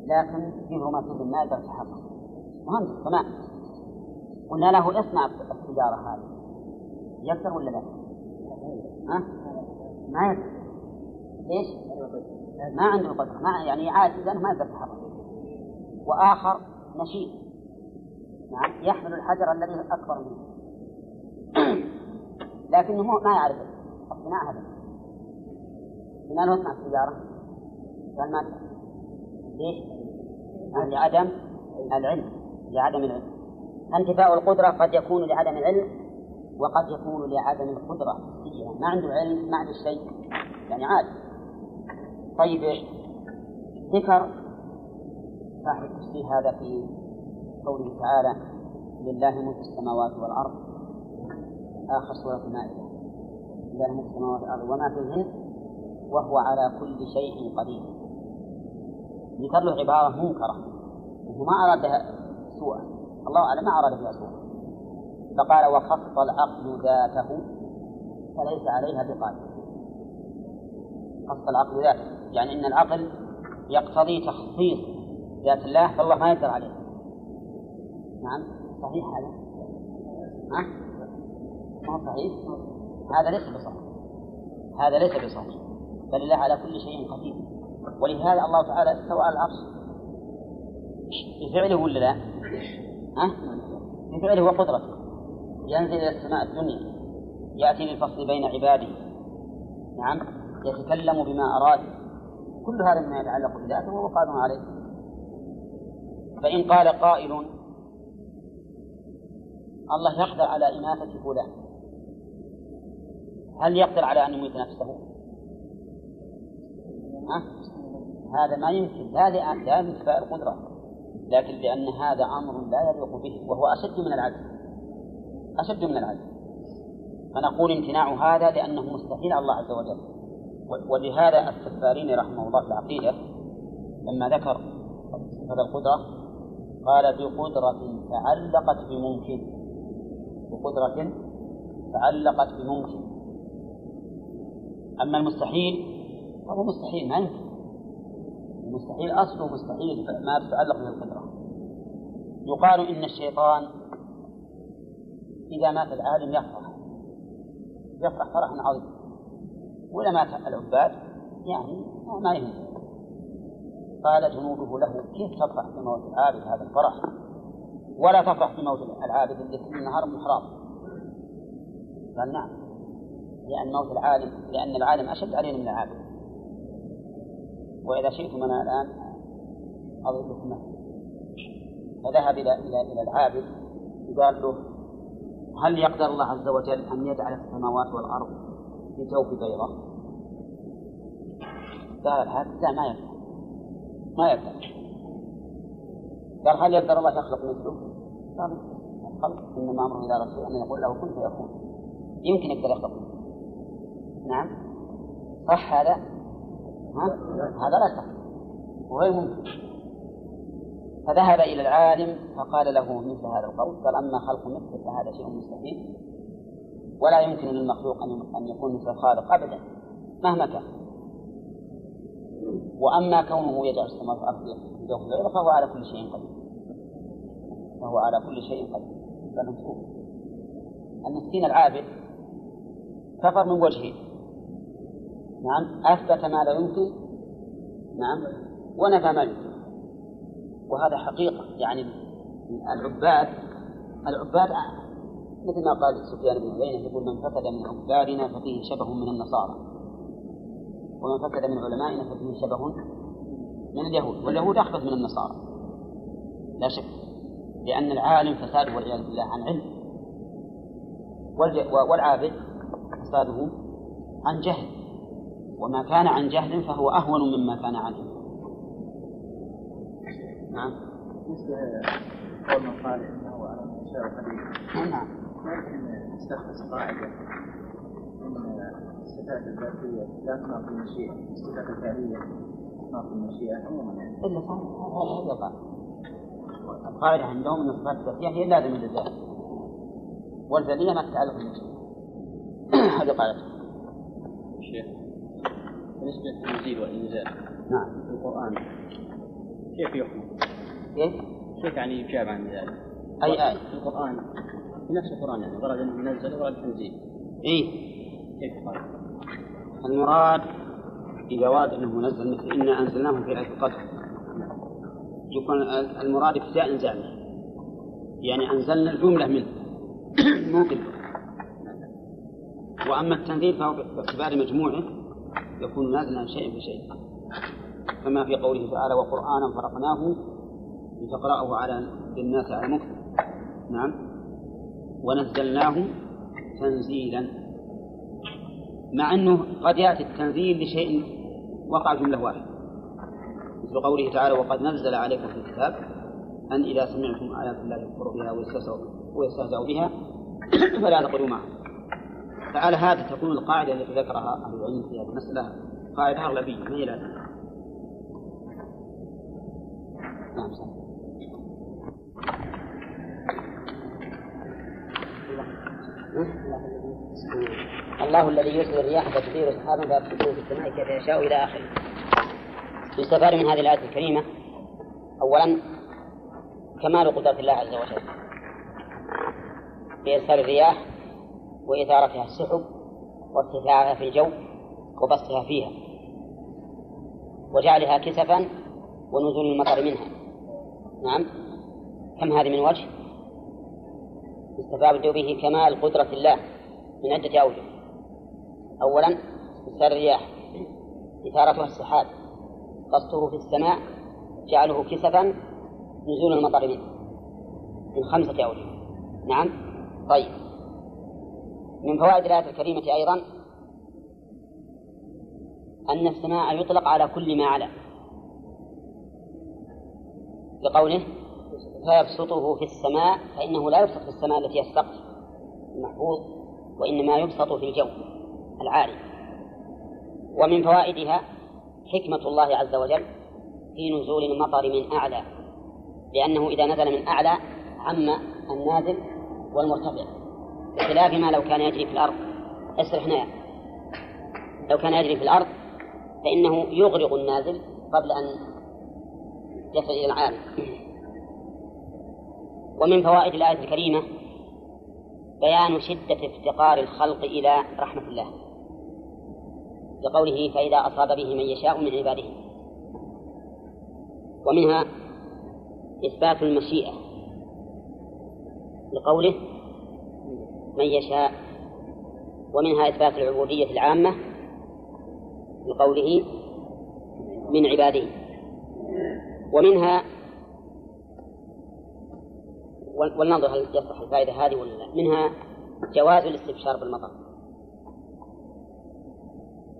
لكن فيه روماتيزم ما يقدر يتحرك مهندس تمام قلنا له اصنع السيارة هذه يقدر ولا لا؟ ها؟ ما يقدر ليش؟ ما عنده قدرة ما يعني عاجز ما يقدر يتحرك وآخر نشيط. نعم يحمل الحجر الذي أكبر منه. لكنه ما يعرف الصناعة هذا قلنا له اصنع السيارة قال ما ليش؟ لعدم العلم. لعدم العلم. انتفاء القدرة قد يكون لعدم العلم وقد يكون لعدم القدرة. ما عنده علم ما عنده شيء. يعني عادي طيب ذكر صاحب التفسير هذا في قوله تعالى لله ملك السماوات والأرض. آخر سورة المائدة لله ملك السماوات والأرض. وما فيهن؟ وهو على كل شيء قدير. ذكر له عبارة منكرة. وهو ما أراد بها سوءا الله أعلم ما أراد بها سوءا فقال وخص العقل ذاته فليس عليها بقادر. خص العقل ذاته. يعني أن العقل يقتضي تخصيص ذات الله فالله ما يقدر عليه. نعم صحيح هذا؟ ها؟ ما صحيح؟ هذا ليس بصحيح. هذا ليس بصحيح. بل الله على كل شيء قدير. ولهذا الله تعالى استوى على العرش. بفعله ولا لا؟ ها؟ بفعله وقدرته. ينزل إلى السماء الدنيا. يأتي للفصل بين عباده. نعم يتكلم بما أراد. كل هذا مما يتعلق بذاته وهو قادر عليه. فإن قال قائل الله يقدر على إماتة فلان. هل يقدر على أن يميت نفسه؟ ها؟ هذا ما يمكن. لا لا لانتفاء القدرة. لكن لأن هذا أمر لا يليق به وهو أشد من العدل. أشد من العدل. فنقول امتناع هذا لأنه مستحيل على الله عز وجل. ولهذا السفارين رحمه الله في العقيدة لما ذكر هذا القدرة قال بقدرة تعلقت بممكن. بقدرة تعلقت بممكن. أما المستحيل فهو مستحيل ما يمكن. المستحيل أصله مستحيل ما تتعلق به القدرة. يقال إن الشيطان إذا مات العالم يفرح. يفرح فرحا عظيما. وإذا مات العباد يعني ما يهم قال جنوده له كيف تفرح بموت العابد هذا الفرح؟ ولا تفرح بموت العابد اللي كل النهار محراب. قال نعم لأن موت العالم لأن العالم أشد علينا من العابد. وإذا شئتم أنا الآن أضرب لكم فذهب إلى إلى إلى العابد وقال له هل يقدر الله عز وجل أن يجعل السماوات والأرض في جوف بيضة؟ قال لا ما يقدر ما يقدر قال هل يقدر الله يخلق مثله؟ قال الخلق إنما أمره إلى رسول أن يقول له كن فيكون. يمكن يقدر يخطب نعم. صح هذا؟ ها؟ هذا لا صح. وغير ممكن. فذهب إلى العالم فقال له مثل هذا القول. قال أما خلق مثل فهذا شيء مستحيل. ولا يمكن للمخلوق أن يكون مثل الخالق أبدا مهما كان. وأما كونه يجعل السماء والأرض جوف الليل فهو على كل شيء قدير. فهو على كل شيء قدير. المسكين العابد كفر من وجهين نعم أثبت ما لا يمكن. نعم ونفى ما يمكن. وهذا حقيقة. يعني العباد العباد مثل ما قال سفيان بن عيينة يقول من فسد من عبادنا ففيه شبه من النصارى. ومن فسد من علمائنا ففيه شبه من اليهود واليهود أخبث من النصارى. لا شك لأن العالم فساده والعياذ بالله عن علم والعابد فساده عن جهل. وما كان عن جهل فهو أهون مما كان عنه نعم.
بالنسبة قول من قال إنه على
نعم.
ممكن نستخلص قاعدة أن الصفات الذاتية لا تناقض المشيئة الصفات الفعلية تناقض المشيئة عموما يعني
إلا هذا القاعدة القاعدة عندهم أن الصفات الذاتية هي لازمة للذات والفعلية ما تتعلق بالمشيئة هذه قاعدة
شيخ بالنسبة للتنزيل والإنزال
نعم
في القرآن كيف يحكم؟
كيف؟
كيف يعني يجاب عن ذلك؟
أي آية؟
في القرآن في نفس القرآن يعني ورد أنه ينزل ورد تنزيل.
إيه؟
كيف قال؟
المراد إذا ورد أنه نزل مثل إنا أنزلناه في ليلة القدر. يكون المراد ابتداء إنزاله يعني أنزلنا الجملة منه. مو وأما التنزيل فهو باعتبار مجموعه يكون نازلا شيئا بشيء كما في قوله تعالى وقرآنا فرقناه لتقرأه على للناس على مكتب. نعم. ونزلناه تنزيلا مع أنه قد يأتي التنزيل لشيء وقع جملة واحدة. مثل قوله تعالى وقد نزل عليكم في الكتاب أن إذا سمعتم آيات الله يكفر بها ويستهزأ بها فلا تقولوا معه. فعلى هذا تكون القاعدة التي ذكرها أهل العلم في هذه المسألة قاعدة أغلبية ما هي لازمة نعم صحيح. الله الذي يرسل الرياح فتثير سحابا فيبسطه في السماء كيف يشاء إلى آخره. يستفاد من هذه الايه الكريمة اولا كمال قدرة الله عز وجل بإرسال الرياح وإثارتها السحب وارتفاعها في الجو وبسطها فيها وجعلها كسفا ونزول المطر منها نعم كم هذه من وجه استفاد به كمال قدرة الله من عدة أوجه. أولا إرسال الرياح إثارتها السحاب. بسطه في السماء جعله كسفا نزول المطر منه. من خمسة أوجه. نعم؟ طيب. من فوائد الآية الكريمة أيضا أن السماء يطلق على كل ما علا لقوله فيبسطه في السماء فإنه لا يبسط في السماء التي السقف المحفوظ وإنما يبسط في الجو العالي ومن فوائدها حكمة الله عز وجل في نزول المطر من أعلى لأنه إذا نزل من أعلى عم النازل والمرتفع. بخلاف ما لو كان يجري في الأرض. اسرح هنا لو كان يجري في الأرض فإنه يغرق النازل قبل أن يصل إلى العالم. ومن فوائد الآية الكريمة بيان شدة افتقار الخلق إلى رحمة الله لقوله فإذا أصاب به من يشاء من عباده. ومنها إثبات المشيئة لقوله من يشاء ومنها إثبات العبودية العامة لقوله من عباده. ومنها ولننظر هل يصلح الفائدة هذه ولا لا. منها جواز الاستبشار بالمطر.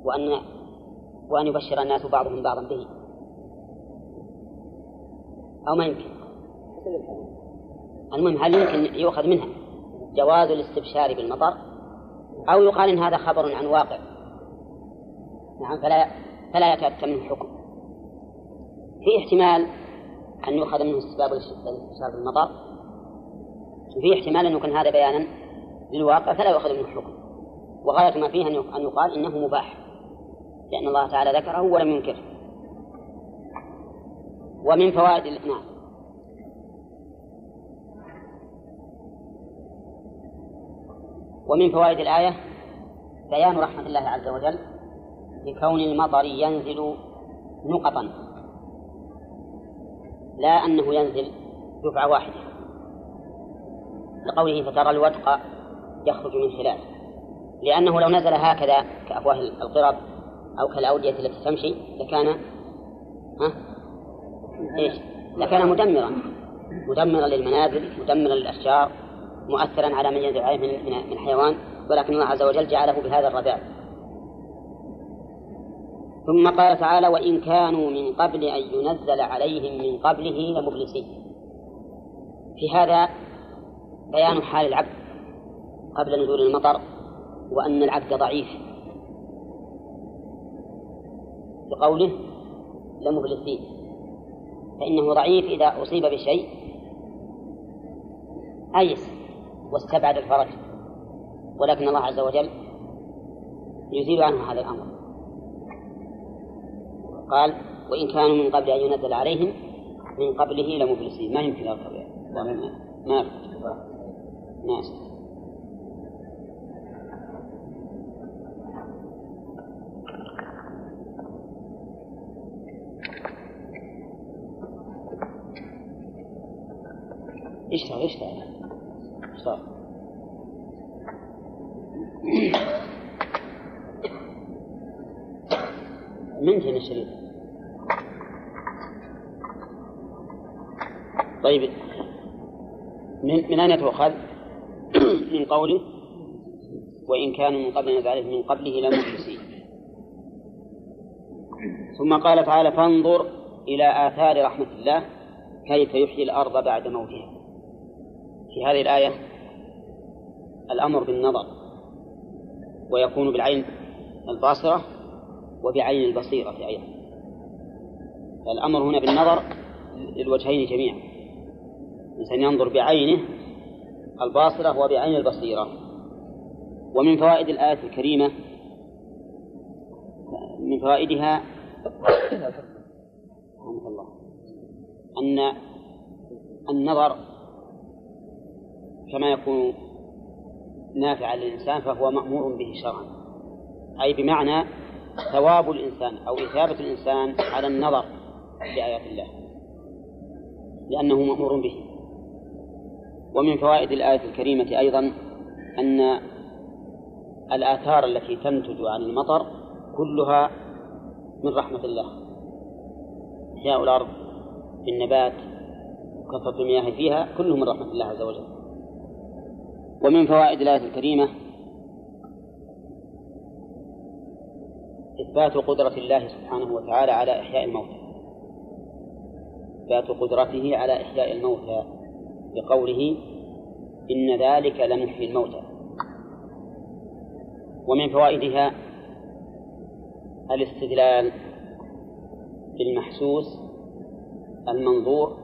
وأن وأن يبشر الناس بعضهم بعضا به. أو ما يمكن. المهم هل يمكن يؤخذ منها جواز الاستبشار بالمطر؟ أو يقال إن هذا خبر عن واقع. نعم فلا فلا يتأتى منه حكم في احتمال أن يؤخذ منه استباب لشرب المطر وفي احتمال أن يكون هذا بيانا للواقع فلا يؤخذ منه حكم وغاية ما فيه أن يقال إنه مباح لأن الله تعالى ذكره ولم ينكره ومن فوائد نعم. ومن فوائد الآية بيان رحمة الله عز وجل بكون المطر ينزل نقطا لا أنه ينزل دفعة واحدة. لقوله فترى الودق يخرج من خلاله لأنه لو نزل هكذا كأفواه القرب أو كالأودية التي تمشي لكان ها؟ إيش؟ لكان مدمرا مدمرا للمنازل مدمرا للأشجار مؤثرا على من ينزل عليه من من حيوان ولكن الله عز وجل جعله بهذا الرذاذ ثم قال تعالى وإن كانوا من قبل أن ينزل عليهم من قبله لمبلسين في هذا بيان حال العبد قبل نزول المطر وأن العبد ضعيف. بقوله لمبلسين فإنه ضعيف إذا أصيب بشيء أيس واستبعد الفرج. ولكن الله عز وجل يزيل عنه هذا الأمر. قال وإن كانوا من قبل أن ينزل عليهم من قبله لمبلسين. ما يمكن أركب ما ما ما اشتغل اشتغل اشتغل من فين الشريط؟ طيب من, من أين تؤخذ؟ من قوله وإن كانوا من قبل ذلك من قبله لمبلسين ثم قال تعالى فانظر إلى آثار رحمة الله كيف يحيي الأرض بعد موتها. في هذه الآية الأمر بالنظر ويكون بالعين الباصرة وبعين البصيرة أيضا. الأمر هنا بالنظر للوجهين جميعا. الإنسان ينظر بعينه الباصرة وبعين البصيرة. ومن فوائد الآية الكريمة من فوائدها الله أن النظر كما يكون نافعا للإنسان فهو مأمور به شرعا. أي بمعنى ثواب الإنسان أو إثابة الإنسان على النظر لآيات الله لأنه مأمور به. ومن فوائد الآية الكريمة أيضا أن الآثار التي تنتج عن المطر كلها من رحمة الله. إحياء الأرض بالنبات وكثرة المياه فيها كله من رحمة الله عز وجل. ومن فوائد الآية الكريمة إثبات قدرة الله سبحانه وتعالى على إحياء الموتى. إثبات قدرته على إحياء الموتى. بقوله إن ذلك لمحيي الموتى. ومن فوائدها الاستدلال بالمحسوس المنظور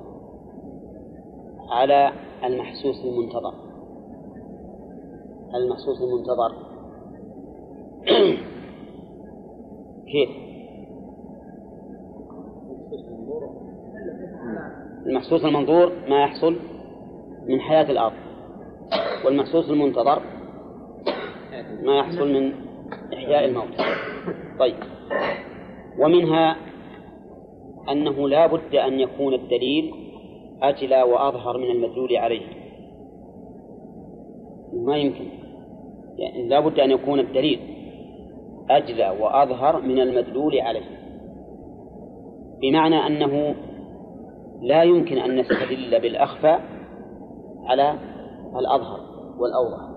على المحسوس المنتظر. المحسوس المنتظر. كيف؟ المحسوس المنظور ما يحصل؟ من حياة الأرض. والمحسوس المنتظر ما يحصل من إحياء الموتى طيب. ومنها أنه لا بد أن يكون الدليل أجلى وأظهر من المدلول عليه. ما يمكن. يعني لا بد أن يكون الدليل أجلى وأظهر من المدلول عليه. بمعنى أنه لا يمكن أن نستدل بالأخفى على الأظهر والأوضح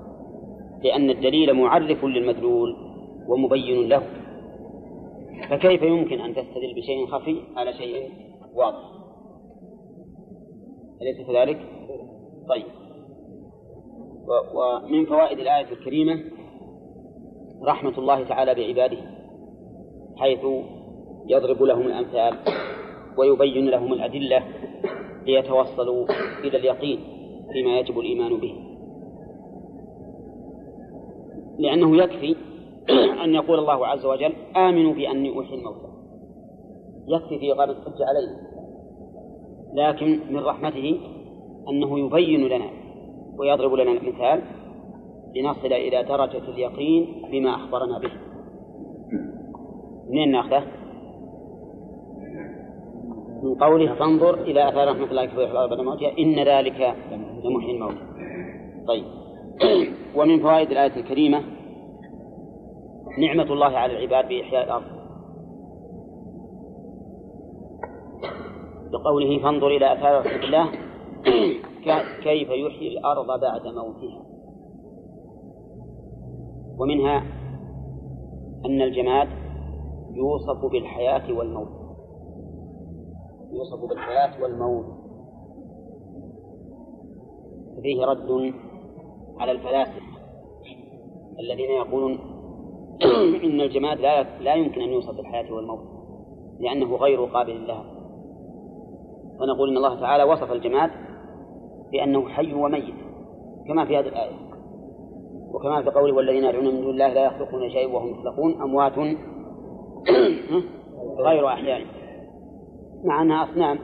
لأن الدليل معرف للمدلول ومبين له. فكيف يمكن أن تستدل بشيء خفي على شيء واضح؟ أليس كذلك؟ طيب. ومن فوائد الآية الكريمة رحمة الله تعالى بعباده حيث يضرب لهم الأمثال ويبين لهم الأدلة ليتوصلوا إلى اليقين. فيما يجب الإيمان به. لأنه يكفي أن يقول الله عز وجل آمنوا بأني أحيي الموتى. يكفي في إقامة الحجة علينا. لكن من رحمته أنه يبين لنا ويضرب لنا المثال لنصل إلى درجة اليقين بما أخبرنا به. منين ناخذه؟ من قوله فانظر إلى آثار رحمة الله كيف يحيي الأرض بعد موتها إن ذلك لمحيي الموت. طيب. ومن فوائد الآية الكريمة نعمة الله على العباد بإحياء الأرض. بقوله فانظر إلى آثار رحمة الله كيف يحيي الأرض بعد موتها. ومنها أن الجماد يوصف بالحياة والموت. يوصف بالحياة والموت. فيه رد على الفلاسفة الذين يقولون إن الجماد لا لا يمكن أن يوصف بالحياة والموت لأنه غير قابل لها. ونقول إن الله تعالى وصف الجماد بأنه حي وميت كما في هذه الآية. وكما في قوله والذين يدعون من دون الله لا يخلقون شيئا وهم يخلقون أموات غير أحياء. مع أنها أصنام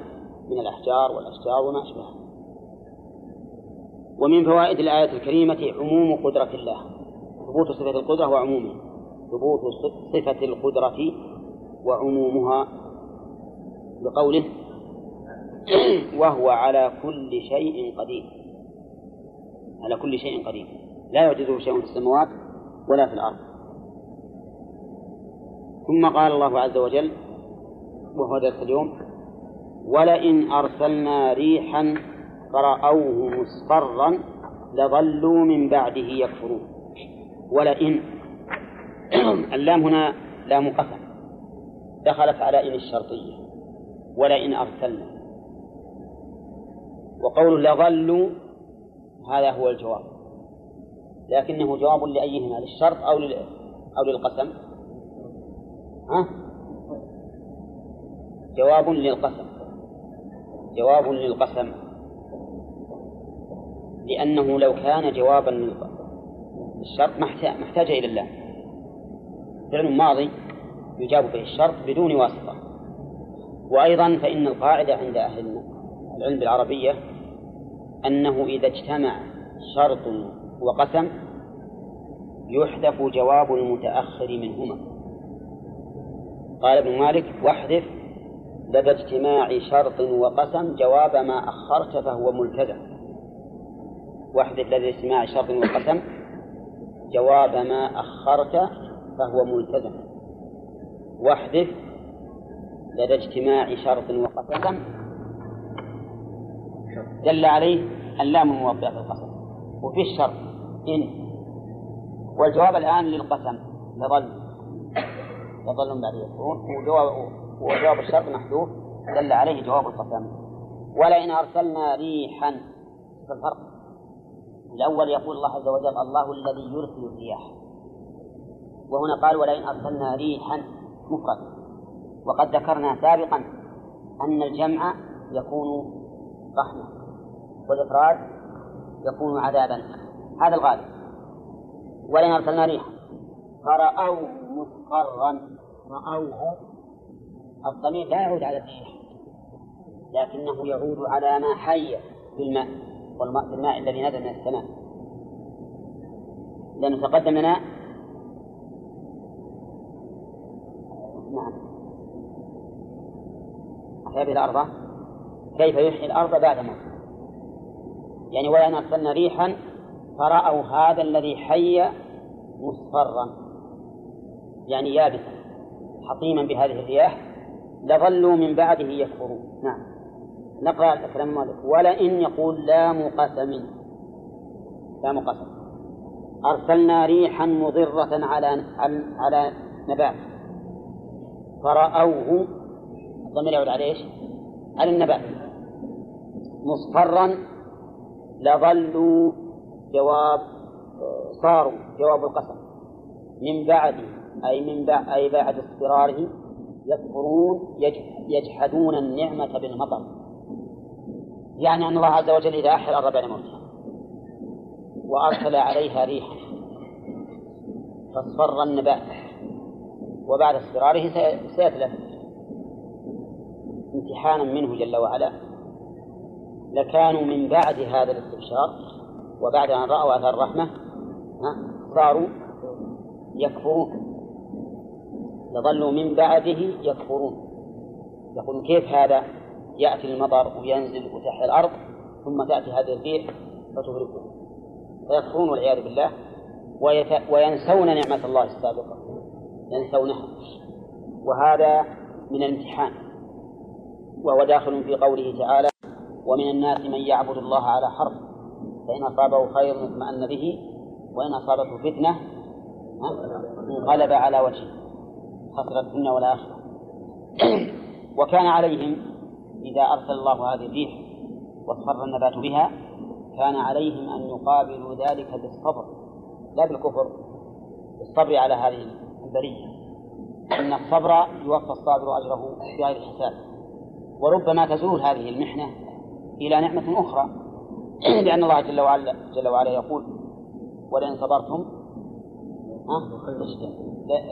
من الأحجار والأشجار وما أشبهها ومن فوائد الآية الكريمة عموم قدرة الله. ثبوت صفة القدرة وعمومها. ثبوت صفة القدرة وعمومها بقوله وهو على كل شيء قدير. على كل شيء قدير. لا يعجزه شيء في السماوات ولا في الأرض. ثم قال الله عز وجل وهو درس اليوم ولئن أرسلنا ريحا فرأوه مصفرا لظلوا من بعده يكفرون. ولئن اللام هنا لام قسم. دخلت على إن الشرطية. ولئن أرسلنا. وقول لظلوا هذا هو الجواب. لكنه جواب لأيهما؟ للشرط أو أو للقسم؟ ها؟ جواب للقسم. جواب للقسم. لأنه لو كان جوابا للشرط محتاج إلى الله. فعل ماضي يجاب به الشرط بدون واسطة. وأيضا فإن القاعدة عند أهل العلم بالعربية أنه إذا اجتمع شرط وقسم يحذف جواب المتأخر منهما. قال ابن مالك واحذف لدى اجتماع شرط وقسم جواب ما أخرت فهو ملتزم. واحذف لدى اجتماع شرط وقسم جواب ما أخرت فهو ملتزم. واحذف لدى اجتماع شرط وقسم دل عليه اللام الموضع في القسم. وفي الشرط إن. والجواب الآن للقسم. لظل. لظل بعد يكون. وجواب وجواب الشرط محذوف دل عليه جواب القسم. ولئن أرسلنا ريحا في الفرق. الأول يقول الله عز وجل الله الذي يرسل الرياح. وهنا قال ولئن أرسلنا ريحا مفرد. وقد ذكرنا سابقا أن الجمع يكون رحمة والإفراد يكون عذابا. هذا الغالب. ولئن أرسلنا ريحا فرأوه مصفرا رأوه الضمير لا يعود على الريح لكنه يعود على ما حي بالماء والماء بالماء الذي نزل من السماء. لأنه تقدم لنا نعم. أحيا به الأرض كيف يحيي الأرض بعد موتها يعني ولئن أرسلنا ريحا فرأوا هذا الذي حي مصفرا. يعني يابسا حطيما بهذه الرياح. لظلوا من بعده يكفرون. نعم. نقرأ كلام مالك. ولئن يقول لام قسم لام قسم أرسلنا ريحا مضرة على على نبات فرأوه الضمير يعود على إيش؟ على النبات. مصفرا لظلوا جواب صاروا جواب القسم. من بعد أي من بعد أي بعد اصفراره يكفرون يجحدون النعمة بالمطر. يعني أن الله عز وجل إذا أحيا الأرض بعد موتها وأرسل عليها ريحا فاصفر النبات وبعد اصفراره سيتلف. امتحانا منه جل وعلا. لكانوا من بعد هذا الاستبشار وبعد أن رأوا أثر الرحمة صاروا يكفرون. لظلوا من بعده يكفرون. يقولون كيف هذا؟ يأتي المطر وينزل وتحيا الأرض ثم تأتي هذه الريح فتهلكهم فيكفرون والعياذ بالله. وينسون نعمة الله السابقة. ينسونها. وهذا من الامتحان. وهو داخل في قوله تعالى ومن الناس من يعبد الله على حرف فإن أصابه خير اطمأن به وإن أصابته فتنة انقلب على وجهه. خسر الدنيا والآخرة. وكان عليهم إذا أرسل الله هذه الريح واصفر النبات بها كان عليهم أن يقابلوا ذلك بالصبر لا بالكفر بالصبر على هذه البرية. إن الصبر يوفى الصابر أجره بغير حساب. وربما تزول هذه المحنة إلى نعمة أخرى. لأن الله جل وعلا جل وعلا يقول ولئن صبرتم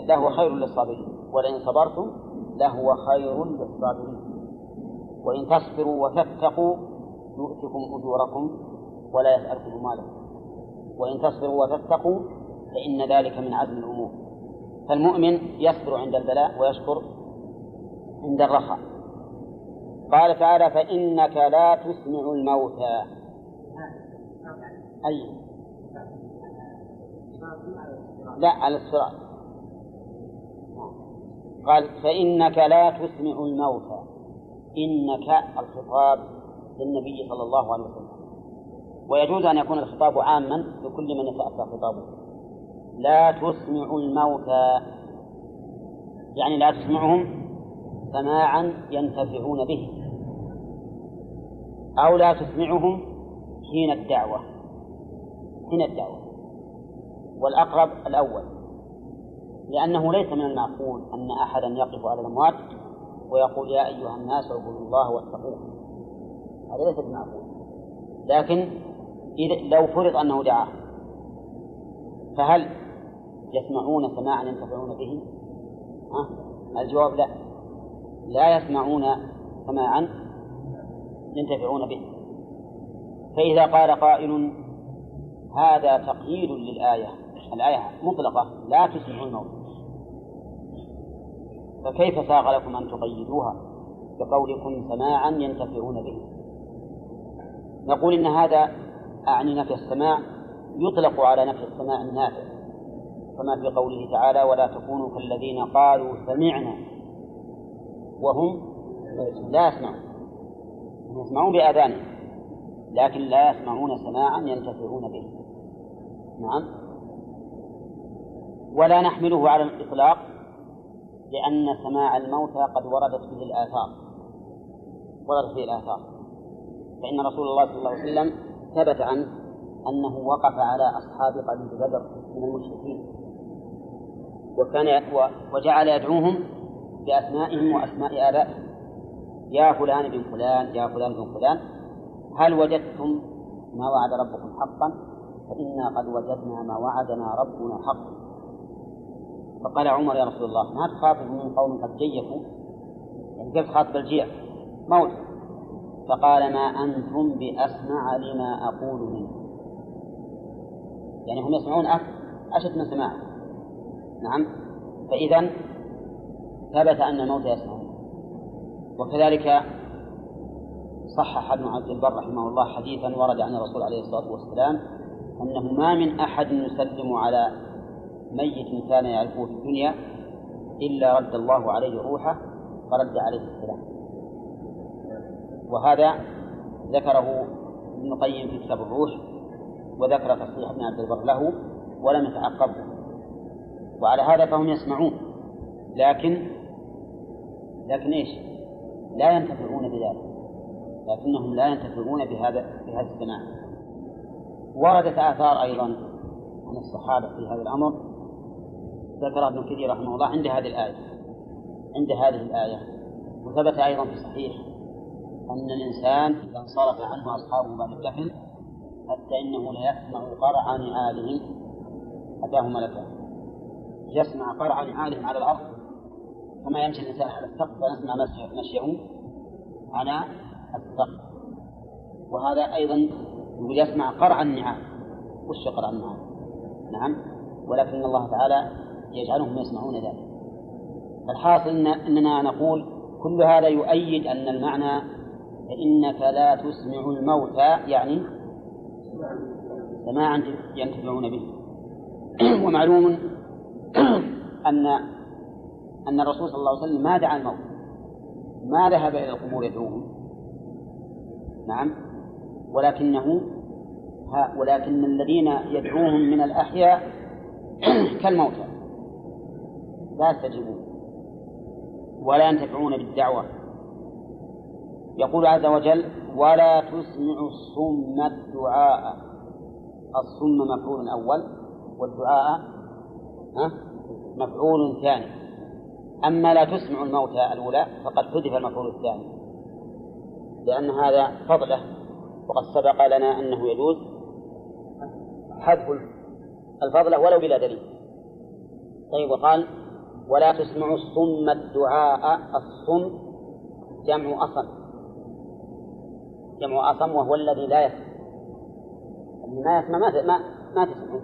لهو خير للصابرين. ولئن صبرتم لهو خير للصابرين. وإن تصبروا وتتقوا يؤتكم أجوركم ولا يسألكم مالكم وإن تصبروا وتتقوا فإن ذلك من عزم الأمور. فالمؤمن يصبر عند البلاء ويشكر عند الرخاء. قال تعالى فإنك لا تسمع الموتى. أي؟ لا على الصراط. قال فإنك لا تسمع الموتى إنك الخطاب للنبي صلى الله عليه وسلم. ويجوز أن يكون الخطاب عاما لكل من يتأتى خطابه. لا تسمع الموتى. يعني لا تسمعهم سماعا ينتفعون به. أو لا تسمعهم حين الدعوة. حين الدعوة. والأقرب الأول. لأنه ليس من المعقول أن أحدا يقف على الأموات ويقول يا أيها الناس اعبدوا الله واتقوه. هذا ليس بمعقول لكن إذا لو فرض أنه دعاه فهل يسمعون سماعا ينتفعون به؟ ها؟ الجواب لا. لا يسمعون سماعا ينتفعون به. فإذا قال قائل هذا تقييد للآية. الآية مطلقة لا تسمع الموت فكيف ساغ لكم أن تقيدوها؟ بقولكم سماعا ينتفعون به. نقول إن هذا أعني نفي السماع يطلق على نفي السماع النافع. كما في قوله تعالى ولا تكونوا كالذين قالوا سمعنا وهم لا يسمعون. يسمعون بآذانهم لكن لا يسمعون سماعا ينتفعون به. نعم. ولا نحمله على الإطلاق لأن سماع الموتى قد وردت به الآثار. وردت به الآثار. فإن رسول الله صلى الله عليه وسلم ثبت عنه أنه وقف على أصحاب قبيل بدر من المشركين. وكان وجعل يدعوهم بأسمائهم وأسماء آبائهم. يا فلان بن فلان يا فلان بن فلان هل وجدتم ما وعد ربكم حقا؟ فإنا قد وجدنا ما وعدنا ربنا حقا. فقال عمر يا رسول الله ما تخاطب من قوم قد جيفوا يعني كيف تخاطب الجيع؟ موت. فقال ما أنتم بأسمع لما أقول منه. يعني هم يسمعون أشد من سماع. نعم. فإذا ثبت أن الموت يسمعون وكذلك صحح ابن عبد البر رحمه الله حديثا ورد عن الرسول عليه الصلاة والسلام أنه ما من أحد يسلم على ميت كان يعرفه في الدنيا إلا رد الله عليه روحه فرد عليه السلام. وهذا ذكره ابن القيم في كتاب الروح وذكر تصحيح ابن عبد البر له ولم يتعقبه وعلى هذا فهم يسمعون. لكن لكن إيش؟ لا ينتفعون بذلك. لكنهم لا ينتفعون بهذا بهذا السماع. وردت آثار أيضا عن الصحابة في هذا الأمر. ذكر ابن كثير رحمه الله عند هذه الآية عند هذه الآية وثبت أيضا في الصحيح أن الإنسان إذا انصرف عنه أصحابه بعد الدفن حتى إنه ليسمع قرع نعالهم أتاه ملكان يسمع قرع نعالهم على الأرض كما يمشي الإنسان على السقف فنسمع مشيه على السقف وهذا أيضا يقول يسمع قرع النعال وش قرع النعال؟ نعم ولكن الله تعالى يجعلهم يسمعون ذلك. الحاصل إن أننا نقول كل هذا يؤيد أن المعنى فإنك لا تسمع الموتى يعني سماعا ينتفعون به. ومعلوم أن أن الرسول صلى الله عليه وسلم ما دعا الموت. ما ذهب إلى القبور يدعوهم. نعم. ولكنه ولكن الذين يدعوهم من الأحياء كالموتى. لا يستجيبون ولا ينتفعون بالدعوة. يقول عز وجل ولا تسمع الصم الدعاء. الصم مفعول أول والدعاء مفعول ثاني. أما لا تسمع الموتى الأولى فقد حذف المفعول الثاني لأن هذا فضله وقد سبق لنا أنه يجوز حذف الفضلة ولو بلا دليل. طيب وقال ولا تسمع الصم الدعاء الصم جمع أصم. جمع أصم وهو الذي لا يسمع. ما يسمع ما ما, ما تسمع.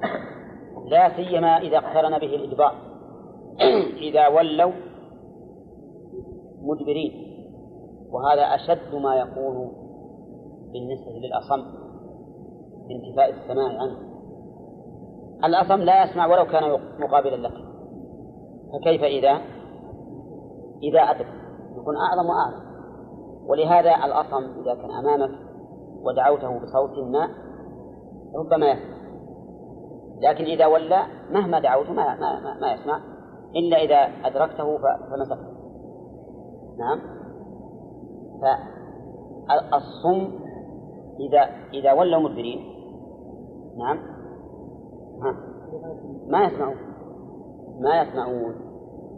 لا سيما إذا اقترن به الإدبار. إذا ولوا مدبرين. وهذا أشد ما يكون بالنسبة للأصم بانتفاء السماع عنه. الأصم لا يسمع ولو كان مقابلا لك. فكيف إذا؟ إذا أدرك. يكون أعظم وأعظم. ولهذا الأصم إذا كان أمامك ودعوته بصوت ما ربما يسمع. لكن إذا ولى مهما دعوته ما, ما, ما, ما يسمع. إلا إذا أدركته فمسكته نعم؟ فالصم إذا إذا ولوا مدبرين. نعم؟ ها. ما يسمعون. ما يسمعون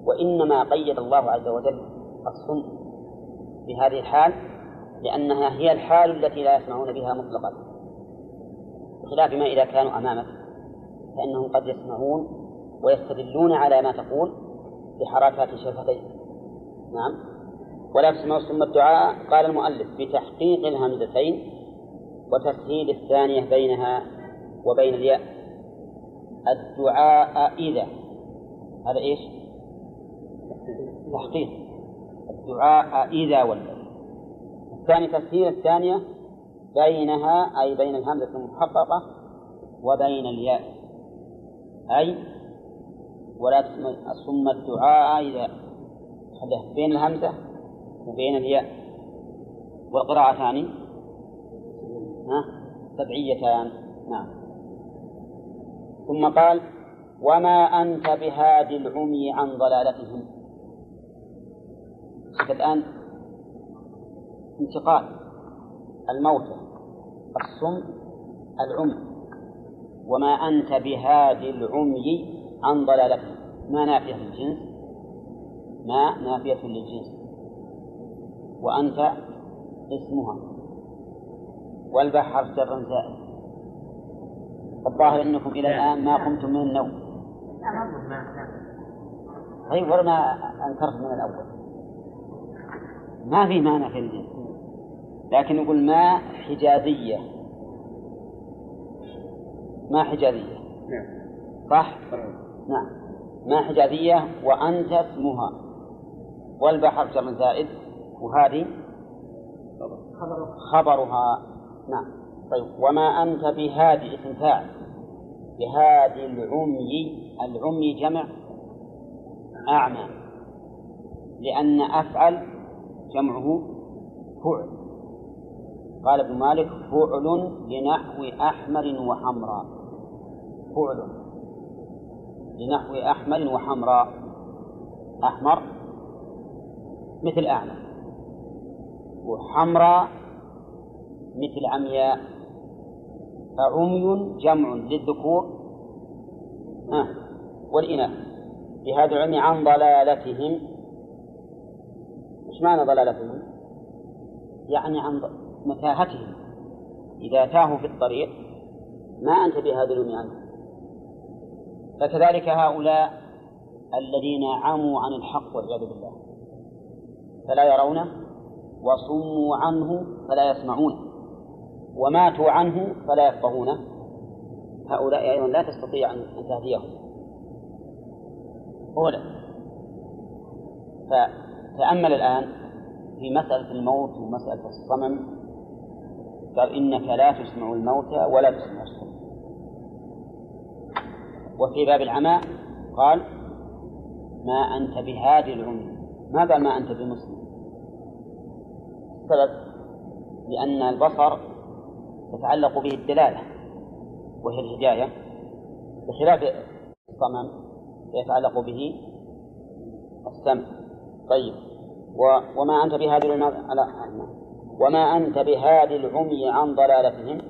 وإنما قيد الله عز وجل الصم بهذه الحال لأنها هي الحال التي لا يسمعون بها مطلقا. بخلاف ما إذا كانوا أمامك فإنهم قد يسمعون ويستدلون على ما تقول بحركات شفتيه نعم. ولا تسمعوا ثم الدعاء قال المؤلف بتحقيق الهمزتين وتسهيل الثانية بينها وبين الياء. الدعاء إذا هذا إيش؟ تحقيق. الدعاء إذا ولى الثاني تسهيل الثانية بينها أي بين الهمزة المحققة وبين الياء. أي ولا ثم الدعاء إذا خليه بين الهمزة وبين الياء. ها؟ سبعيتان نعم. ثم قال وما أنت بهادي العمي عن ضلالتهم. الآن انتقال الموتى الصم العمي. وما أنت بهادي العمي عن ضلالتهم. ما نافية للجنس؟ ما نافية للجنس. وأنت اسمها. والبحر شر زائد. الظاهر أنكم إلى الآن ما قمتم من النوم. طيب ولا أنكرت من الأول. ما في معنى في الجنس لكن نقول ما حجازية ما حجازية صح؟ نعم. ما حجازية وأنت اسمها. والبحر شر زائد وهذه خبرها. نعم. طيب وما أنت بهادي اسم فاعل بهادي العمي العمي جمع أعمى لأن أفعل جمعه فعل. قال ابن مالك فعل لنحو أحمر وحمراء فعل لنحو أحمر وحمراء أحمر مثل أعمى وحمراء مثل عمياء. فعمي جمع للذكور. آه والإناث. بهذا العلم عن ضلالتهم. إيش معنى ضلالتهم؟ يعني عن متاهتهم. إذا تاهوا في الطريق ما أنت بهذا العلم عنه فكذلك هؤلاء الذين عموا عن الحق والعياذ بالله. فلا يرونه وصموا عنه فلا يسمعون. وماتوا عنه فلا يفقهونه هؤلاء أيضا لا تستطيع أن تهديهم. أولا فتأمل الآن في مسألة الموت ومسألة الصمم. قال إنك لا تسمع الموتى ولا تسمع الصم وفي باب العمى قال ما أنت بهادي العمي. ما قال ما أنت بمسلم؟ السبب لأن البصر تتعلق به الدلالة وهي الهداية بخلاف الصمم يتعلق به السمع. طيب و وما أنت بهذه على وما أنت بهذه العمي عن ضلالتهم؟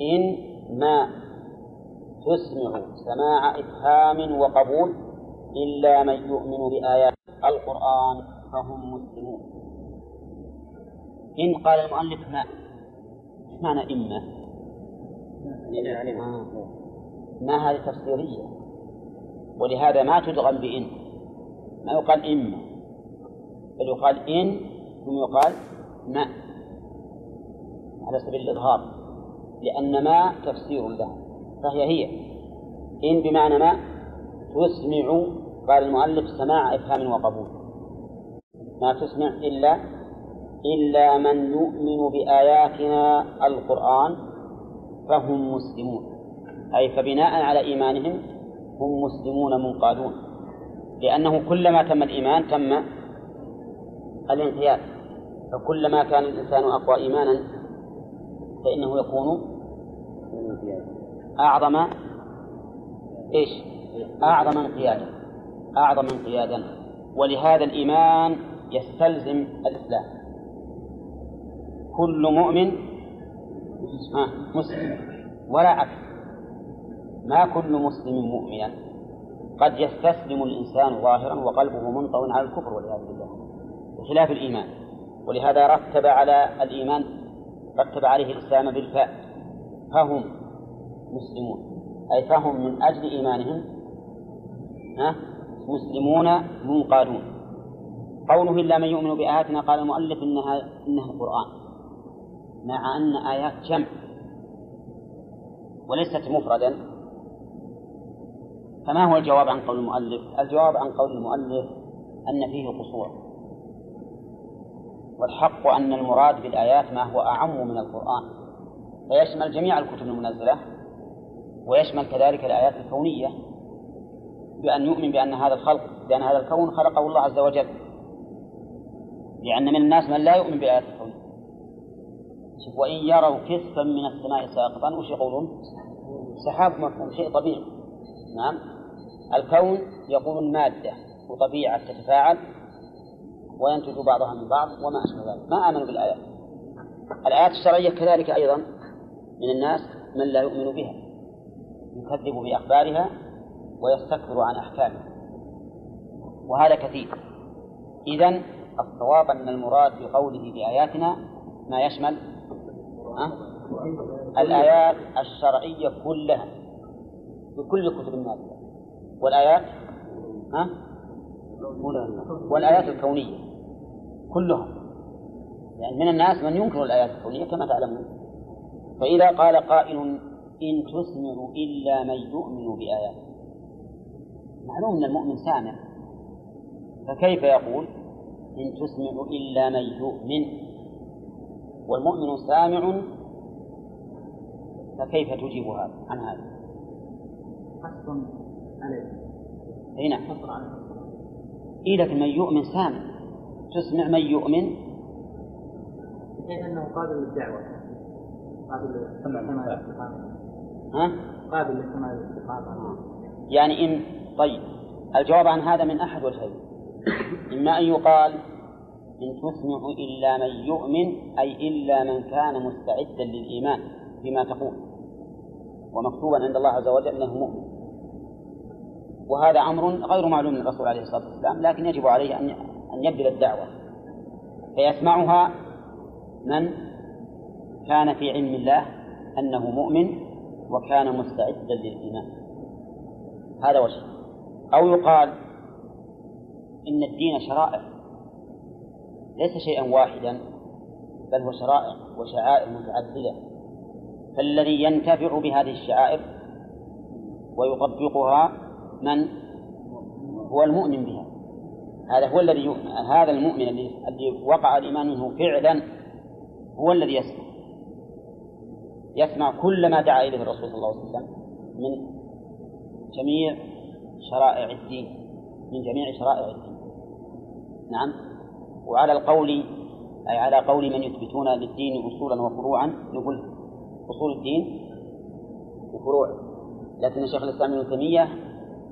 إن ما تسمع سماع إفهام وقبول إلا من يؤمن بآيات القرآن فهم مسلمون. إن قال المؤلف ما؟ معنى إما؟ آه. ما هذه تفسيرية. ولهذا ما تدغم بإن. ما يقال إما. بل يقال إن ثم يقال ما. على سبيل الإظهار. لأن ما تفسير له فهي هي. إن بمعنى ما تسمع قال المؤلف سماع إفهام وقبول. ما تسمع إلا إلا من يؤمن بآياتنا القرآن فهم مسلمون. أي فبناء على إيمانهم هم مسلمون منقادون. لأنه كلما تم الإيمان تم الانقياد فكلما كان الإنسان أقوى إيمانا فإنه يكون أعظم إيش؟ أعظم انقيادا. أعظم انقيادا. ولهذا الإيمان يستلزم الإسلام. كل مؤمن مسلم. ولا عكس ما كل مسلم مؤمنا. قد يستسلم الإنسان ظاهرا وقلبه منطوي على الكفر والعياذ بالله. بخلاف الإيمان. ولهذا رتب على الإيمان رتب عليه الإسلام بالفاء. فهم مسلمون. أي فهم من أجل إيمانهم ها مسلمون منقادون. قوله إلا من يؤمن بآياتنا قال المؤلف إنها إنها القرآن. مع أن آيات جمع. وليست مفردا. فما هو الجواب عن قول المؤلف؟ الجواب عن قول المؤلف أن فيه قصور. والحق أن المراد بالآيات ما هو أعم من القرآن. فيشمل جميع الكتب المنزلة ويشمل كذلك الآيات الكونية. بأن يؤمن بأن هذا الخلق بأن هذا الكون خلقه الله عز وجل. لأن من الناس من لا يؤمن بآيات الكون. وإن يروا كسفا من السماء ساقطا وش يقولون؟ سحاب مفهوم شيء طبيعي. نعم. الكون يقول مادة وطبيعة تتفاعل وينتج بعضها من بعض وما أشبه ذلك. ما آمنوا بالآيات. الآيات الشرعية كذلك أيضا من الناس من لا يؤمن بها يكذب بأخبارها ويستكبر عن أحكامها. وهذا كثير. إذن الصواب أن المراد بقوله بآياتنا ما يشمل الآيات الشرعية كلها بكل الكتب النازلة والآيات ها؟ والآيات الكونية كلها يعني من الناس من ينكر الآيات الكونية كما تعلمون. فإذا قال قائل إن تسمع إلا من يؤمن بآيات معلوم أن المؤمن سامع. فكيف يقول؟ إن تسمع إلا من يؤمن والمؤمن سامع فكيف تجيب هذا؟ عن هذا؟ حصر عليه. أي نعم. حصر عليه. إيه لكن من يؤمن سامع. تسمع من يؤمن.
بحيث أنه قابل للدعوة. قابل للسماع.
ها؟
قابل للسماع الاستقامة.
يعني إن طيب. الجواب عن هذا من أحد وجهين إما أن يقال إن تسمع إلا من يؤمن أي إلا من كان مستعدا للإيمان بما تقول. ومكتوبا عند الله عز وجل أنه مؤمن. وهذا أمر غير معلوم للرسول عليه الصلاة والسلام لكن يجب عليه أن أن يبذل الدعوة. فيسمعها من كان في علم الله أنه مؤمن وكان مستعدا للإيمان. هذا وجه. أو يقال إن الدين شرائع. ليس شيئا واحدا بل هو شرائع وشعائر متعددة. فالذي ينتفع بهذه الشعائر ويطبقها من؟ هو المؤمن بها. هذا هو الذي هذا المؤمن الذي وقع الإيمان منه فعلا هو الذي يسمع. يسمع كل ما دعا إليه الرسول صلى الله عليه وسلم من جميع شرائع الدين من جميع شرائع الدين. نعم. وعلى القول أي على قول من يثبتون للدين أصولا وفروعا نقول أصول الدين وفروع. لكن شيخ الإسلام ابن تيمية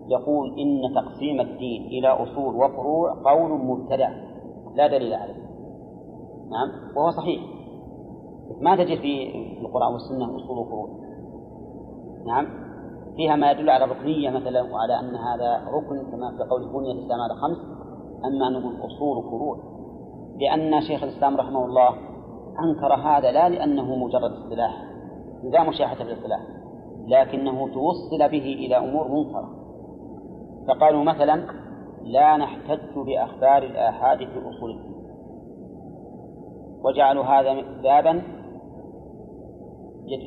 يقول إن تقسيم الدين إلى أصول وفروع قول مبتدع لا دليل عليه. نعم وهو صحيح. ما تجد في القرآن والسنة أصول وفروع. نعم فيها ما يدل على الركنية مثلا وعلى أن هذا ركن كما في قول بني الإسلام على خمس أما أن نقول أصول وفروع. لأن شيخ الإسلام رحمه الله أنكر هذا لا لأنه مجرد اصطلاح لا مشاحة في الاصطلاح لكنه توصل به إلى أمور منكرة. فقالوا مثلا لا نحتج بأخبار الآحاد في أصول الدين. وجعلوا هذا بابا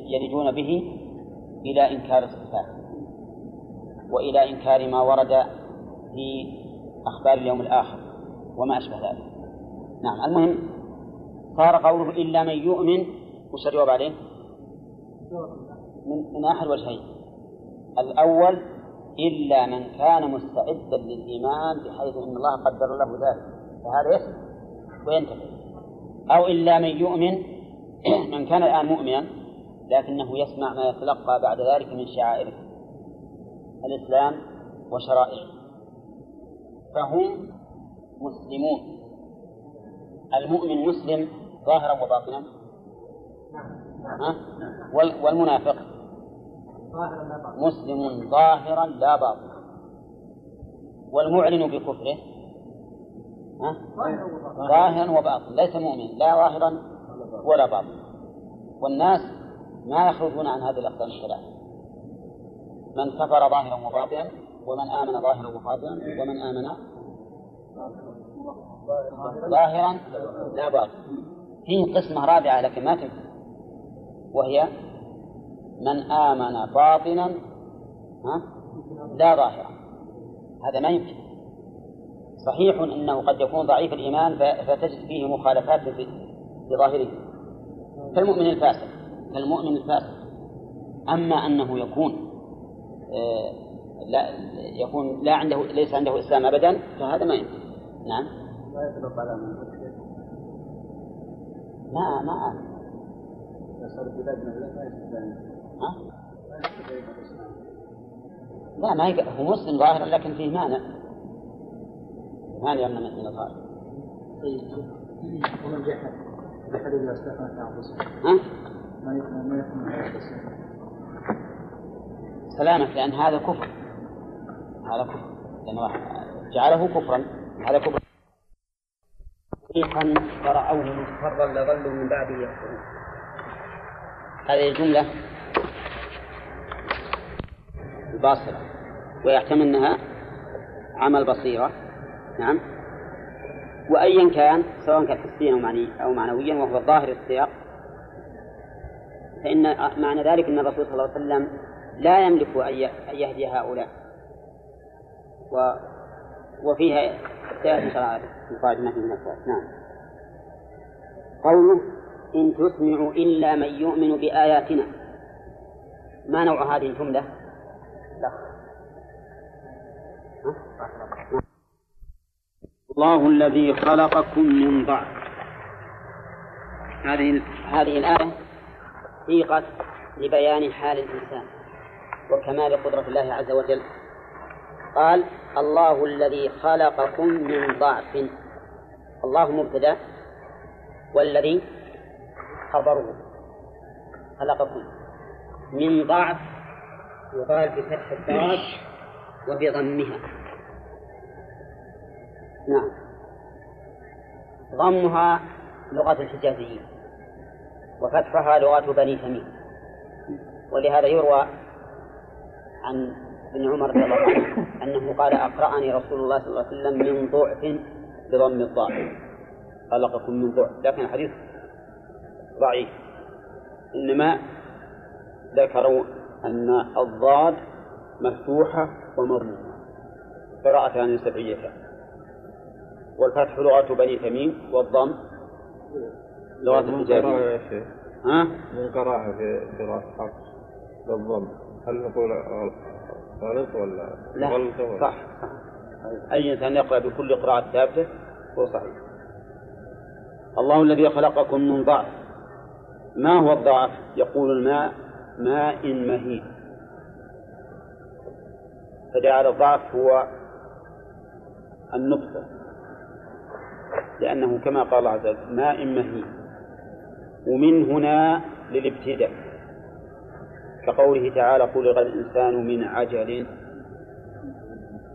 يلجون به إلى إنكار الصفات وإلى إنكار ما ورد في أخبار اليوم الآخر وما أشبه ذلك. نعم المهم صار قوله إلا من يؤمن وش الجواب عليه؟ من, من أحد وجهين. الأول إلا من كان مستعدا للإيمان بحيث أن الله قدر له ذلك فهذا يسمع وينتفع أو إلا من يؤمن من كان الآن مؤمنا لكنه يسمع ما يتلقى بعد ذلك من شعائر الإسلام وشرائعه. فهم مسلمون. المؤمن مسلم ظاهرا وباطنا؟ والمنافق؟ مسلم ظاهرا لا باطنا. والمعلن بكفره؟ ظاهرا وباطنا. ليس مؤمن لا ظاهرا ولا باطنا. والناس ما يخرجون عن هذه الأقسام الثلاثة من كفر ظاهرا وباطنا ومن آمن ظاهرا وباطنا ومن آمن ظاهرا لا باطنا فيه قسمة رابعة لكن ما تنفع وهي من آمن باطنا ها؟ لا ظاهرا. هذا ما يمكن. صحيح أنه قد يكون ضعيف الإيمان فتجد فيه مخالفات في ظاهره. كالمؤمن الفاسق كالمؤمن الفاسق. أما أنه يكون آه لا يكون لا عنده ليس عنده إسلام أبدا فهذا ما يمكن. نعم.
لا يطلق على من
ما ما ها؟ لا ما يقع هو مسلم ظاهرا لكن فيه مانع. مانع من من الظاهر.
طيب ومن جحد جحد إذا استثنت
ها؟
ما يكون ما يكون
سلامك لأن هذا كفر. هذا كفر. لأنه جعله كفرا. هذا كفر. فريقا فرأوه مصفرا لظلوا من بعده يكفرون هذه الجملة الباصرة ويحتمل أنها عمل بصيرة. نعم. وأيا كان سواء كان حسيا أو معني أو معنويا وهو ظاهر السياق فإن معنى ذلك أن الرسول صلى الله عليه وسلم لا يملك أن يهدي هؤلاء. و وفيها سيأتي شرع مقادمة من الناس نعم. قوله إن تسمع إلا من يؤمن بآياتنا. ما نوع هذه الجملة؟ لا. الله الذي خلقكم من ضعف. هذه هذه الآية سيقت لبيان حال الإنسان وكمال قدرة الله عز وجل. قال الله الذي خلقكم من ضعف. الله مبتدأ والذي خبره خلقكم من ضعف يقال بفتح الضاد وبضمها نعم. ضمها لغة الحجازيين وفتحها لغة بني تميم. ولهذا يروى عن ابن عمر رضي الله عنه أنه قال أقرأني رسول الله صلى الله عليه وسلم من ضعف بضم الضاء. خلقكم من ضعف. لكن الحديث ضعيف. إنما ذكروا أن الضاد مفتوحة ومضمومة قراءتان سبعيتان. والفتح لغة بني تميم والضم لغة الحجازية ها؟
من قراءة في قراءة حفص بالضم هل نقول غلط ولا
لا
غلط ولا-
صح. صح أي إنسان يقرأ بكل قراءة ثابتة هو صحيح. الله الذي خلقكم من ضعف. ما هو الضعف؟ يقول الماء ماء مهين. فجعل الضعف هو النطفة. لأنه كما قال الله عز وجل ماء مهين. ومن هنا للابتداء. كقوله تعالى خلق الإنسان من عجل.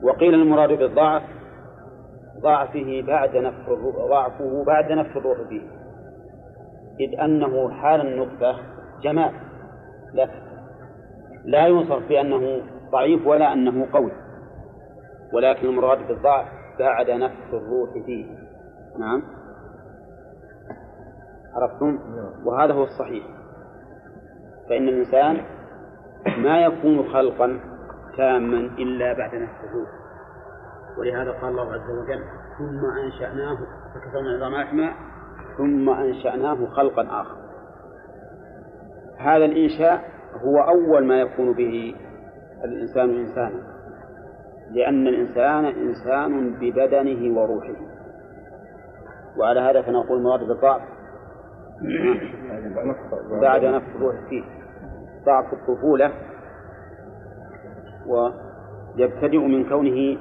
وقيل المراد بالضعف ضعفه بعد نفخ الروح ضعفه بعد نفخ الروح فيه إذ أنه حال النطفة جمال لا لا يوصف بأنه ضعيف ولا أنه قوي. ولكن المراد بالضعف بعد نفخ الروح فيه نعم. عرفتم؟ وهذا هو الصحيح. فإن الإنسان ما يكون خلقا تاما إلا بعد الروح ولهذا قال الله عز وجل ثم أنشأناه فكسرنا العظام لحما ثم أنشأناه خلقا آخر. هذا الإنشاء هو أول ما يكون به الإنسان إنسانا لأن الإنسان إنسان ببدنه وروحه. وعلى هذا فنقول مراد بالضعف. بعد نفخ الروح فيه. ضعف الطفولة ويبتدئ من كونه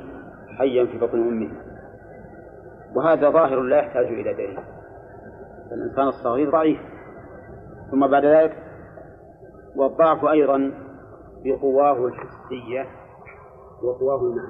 حيا في بطن أمه. وهذا ظاهر لا يحتاج إلى دليل. الإنسان الصغير ضعيف. ثم بعد ذلك والضعف أيضا بقواه الحسية وقواه المعنوية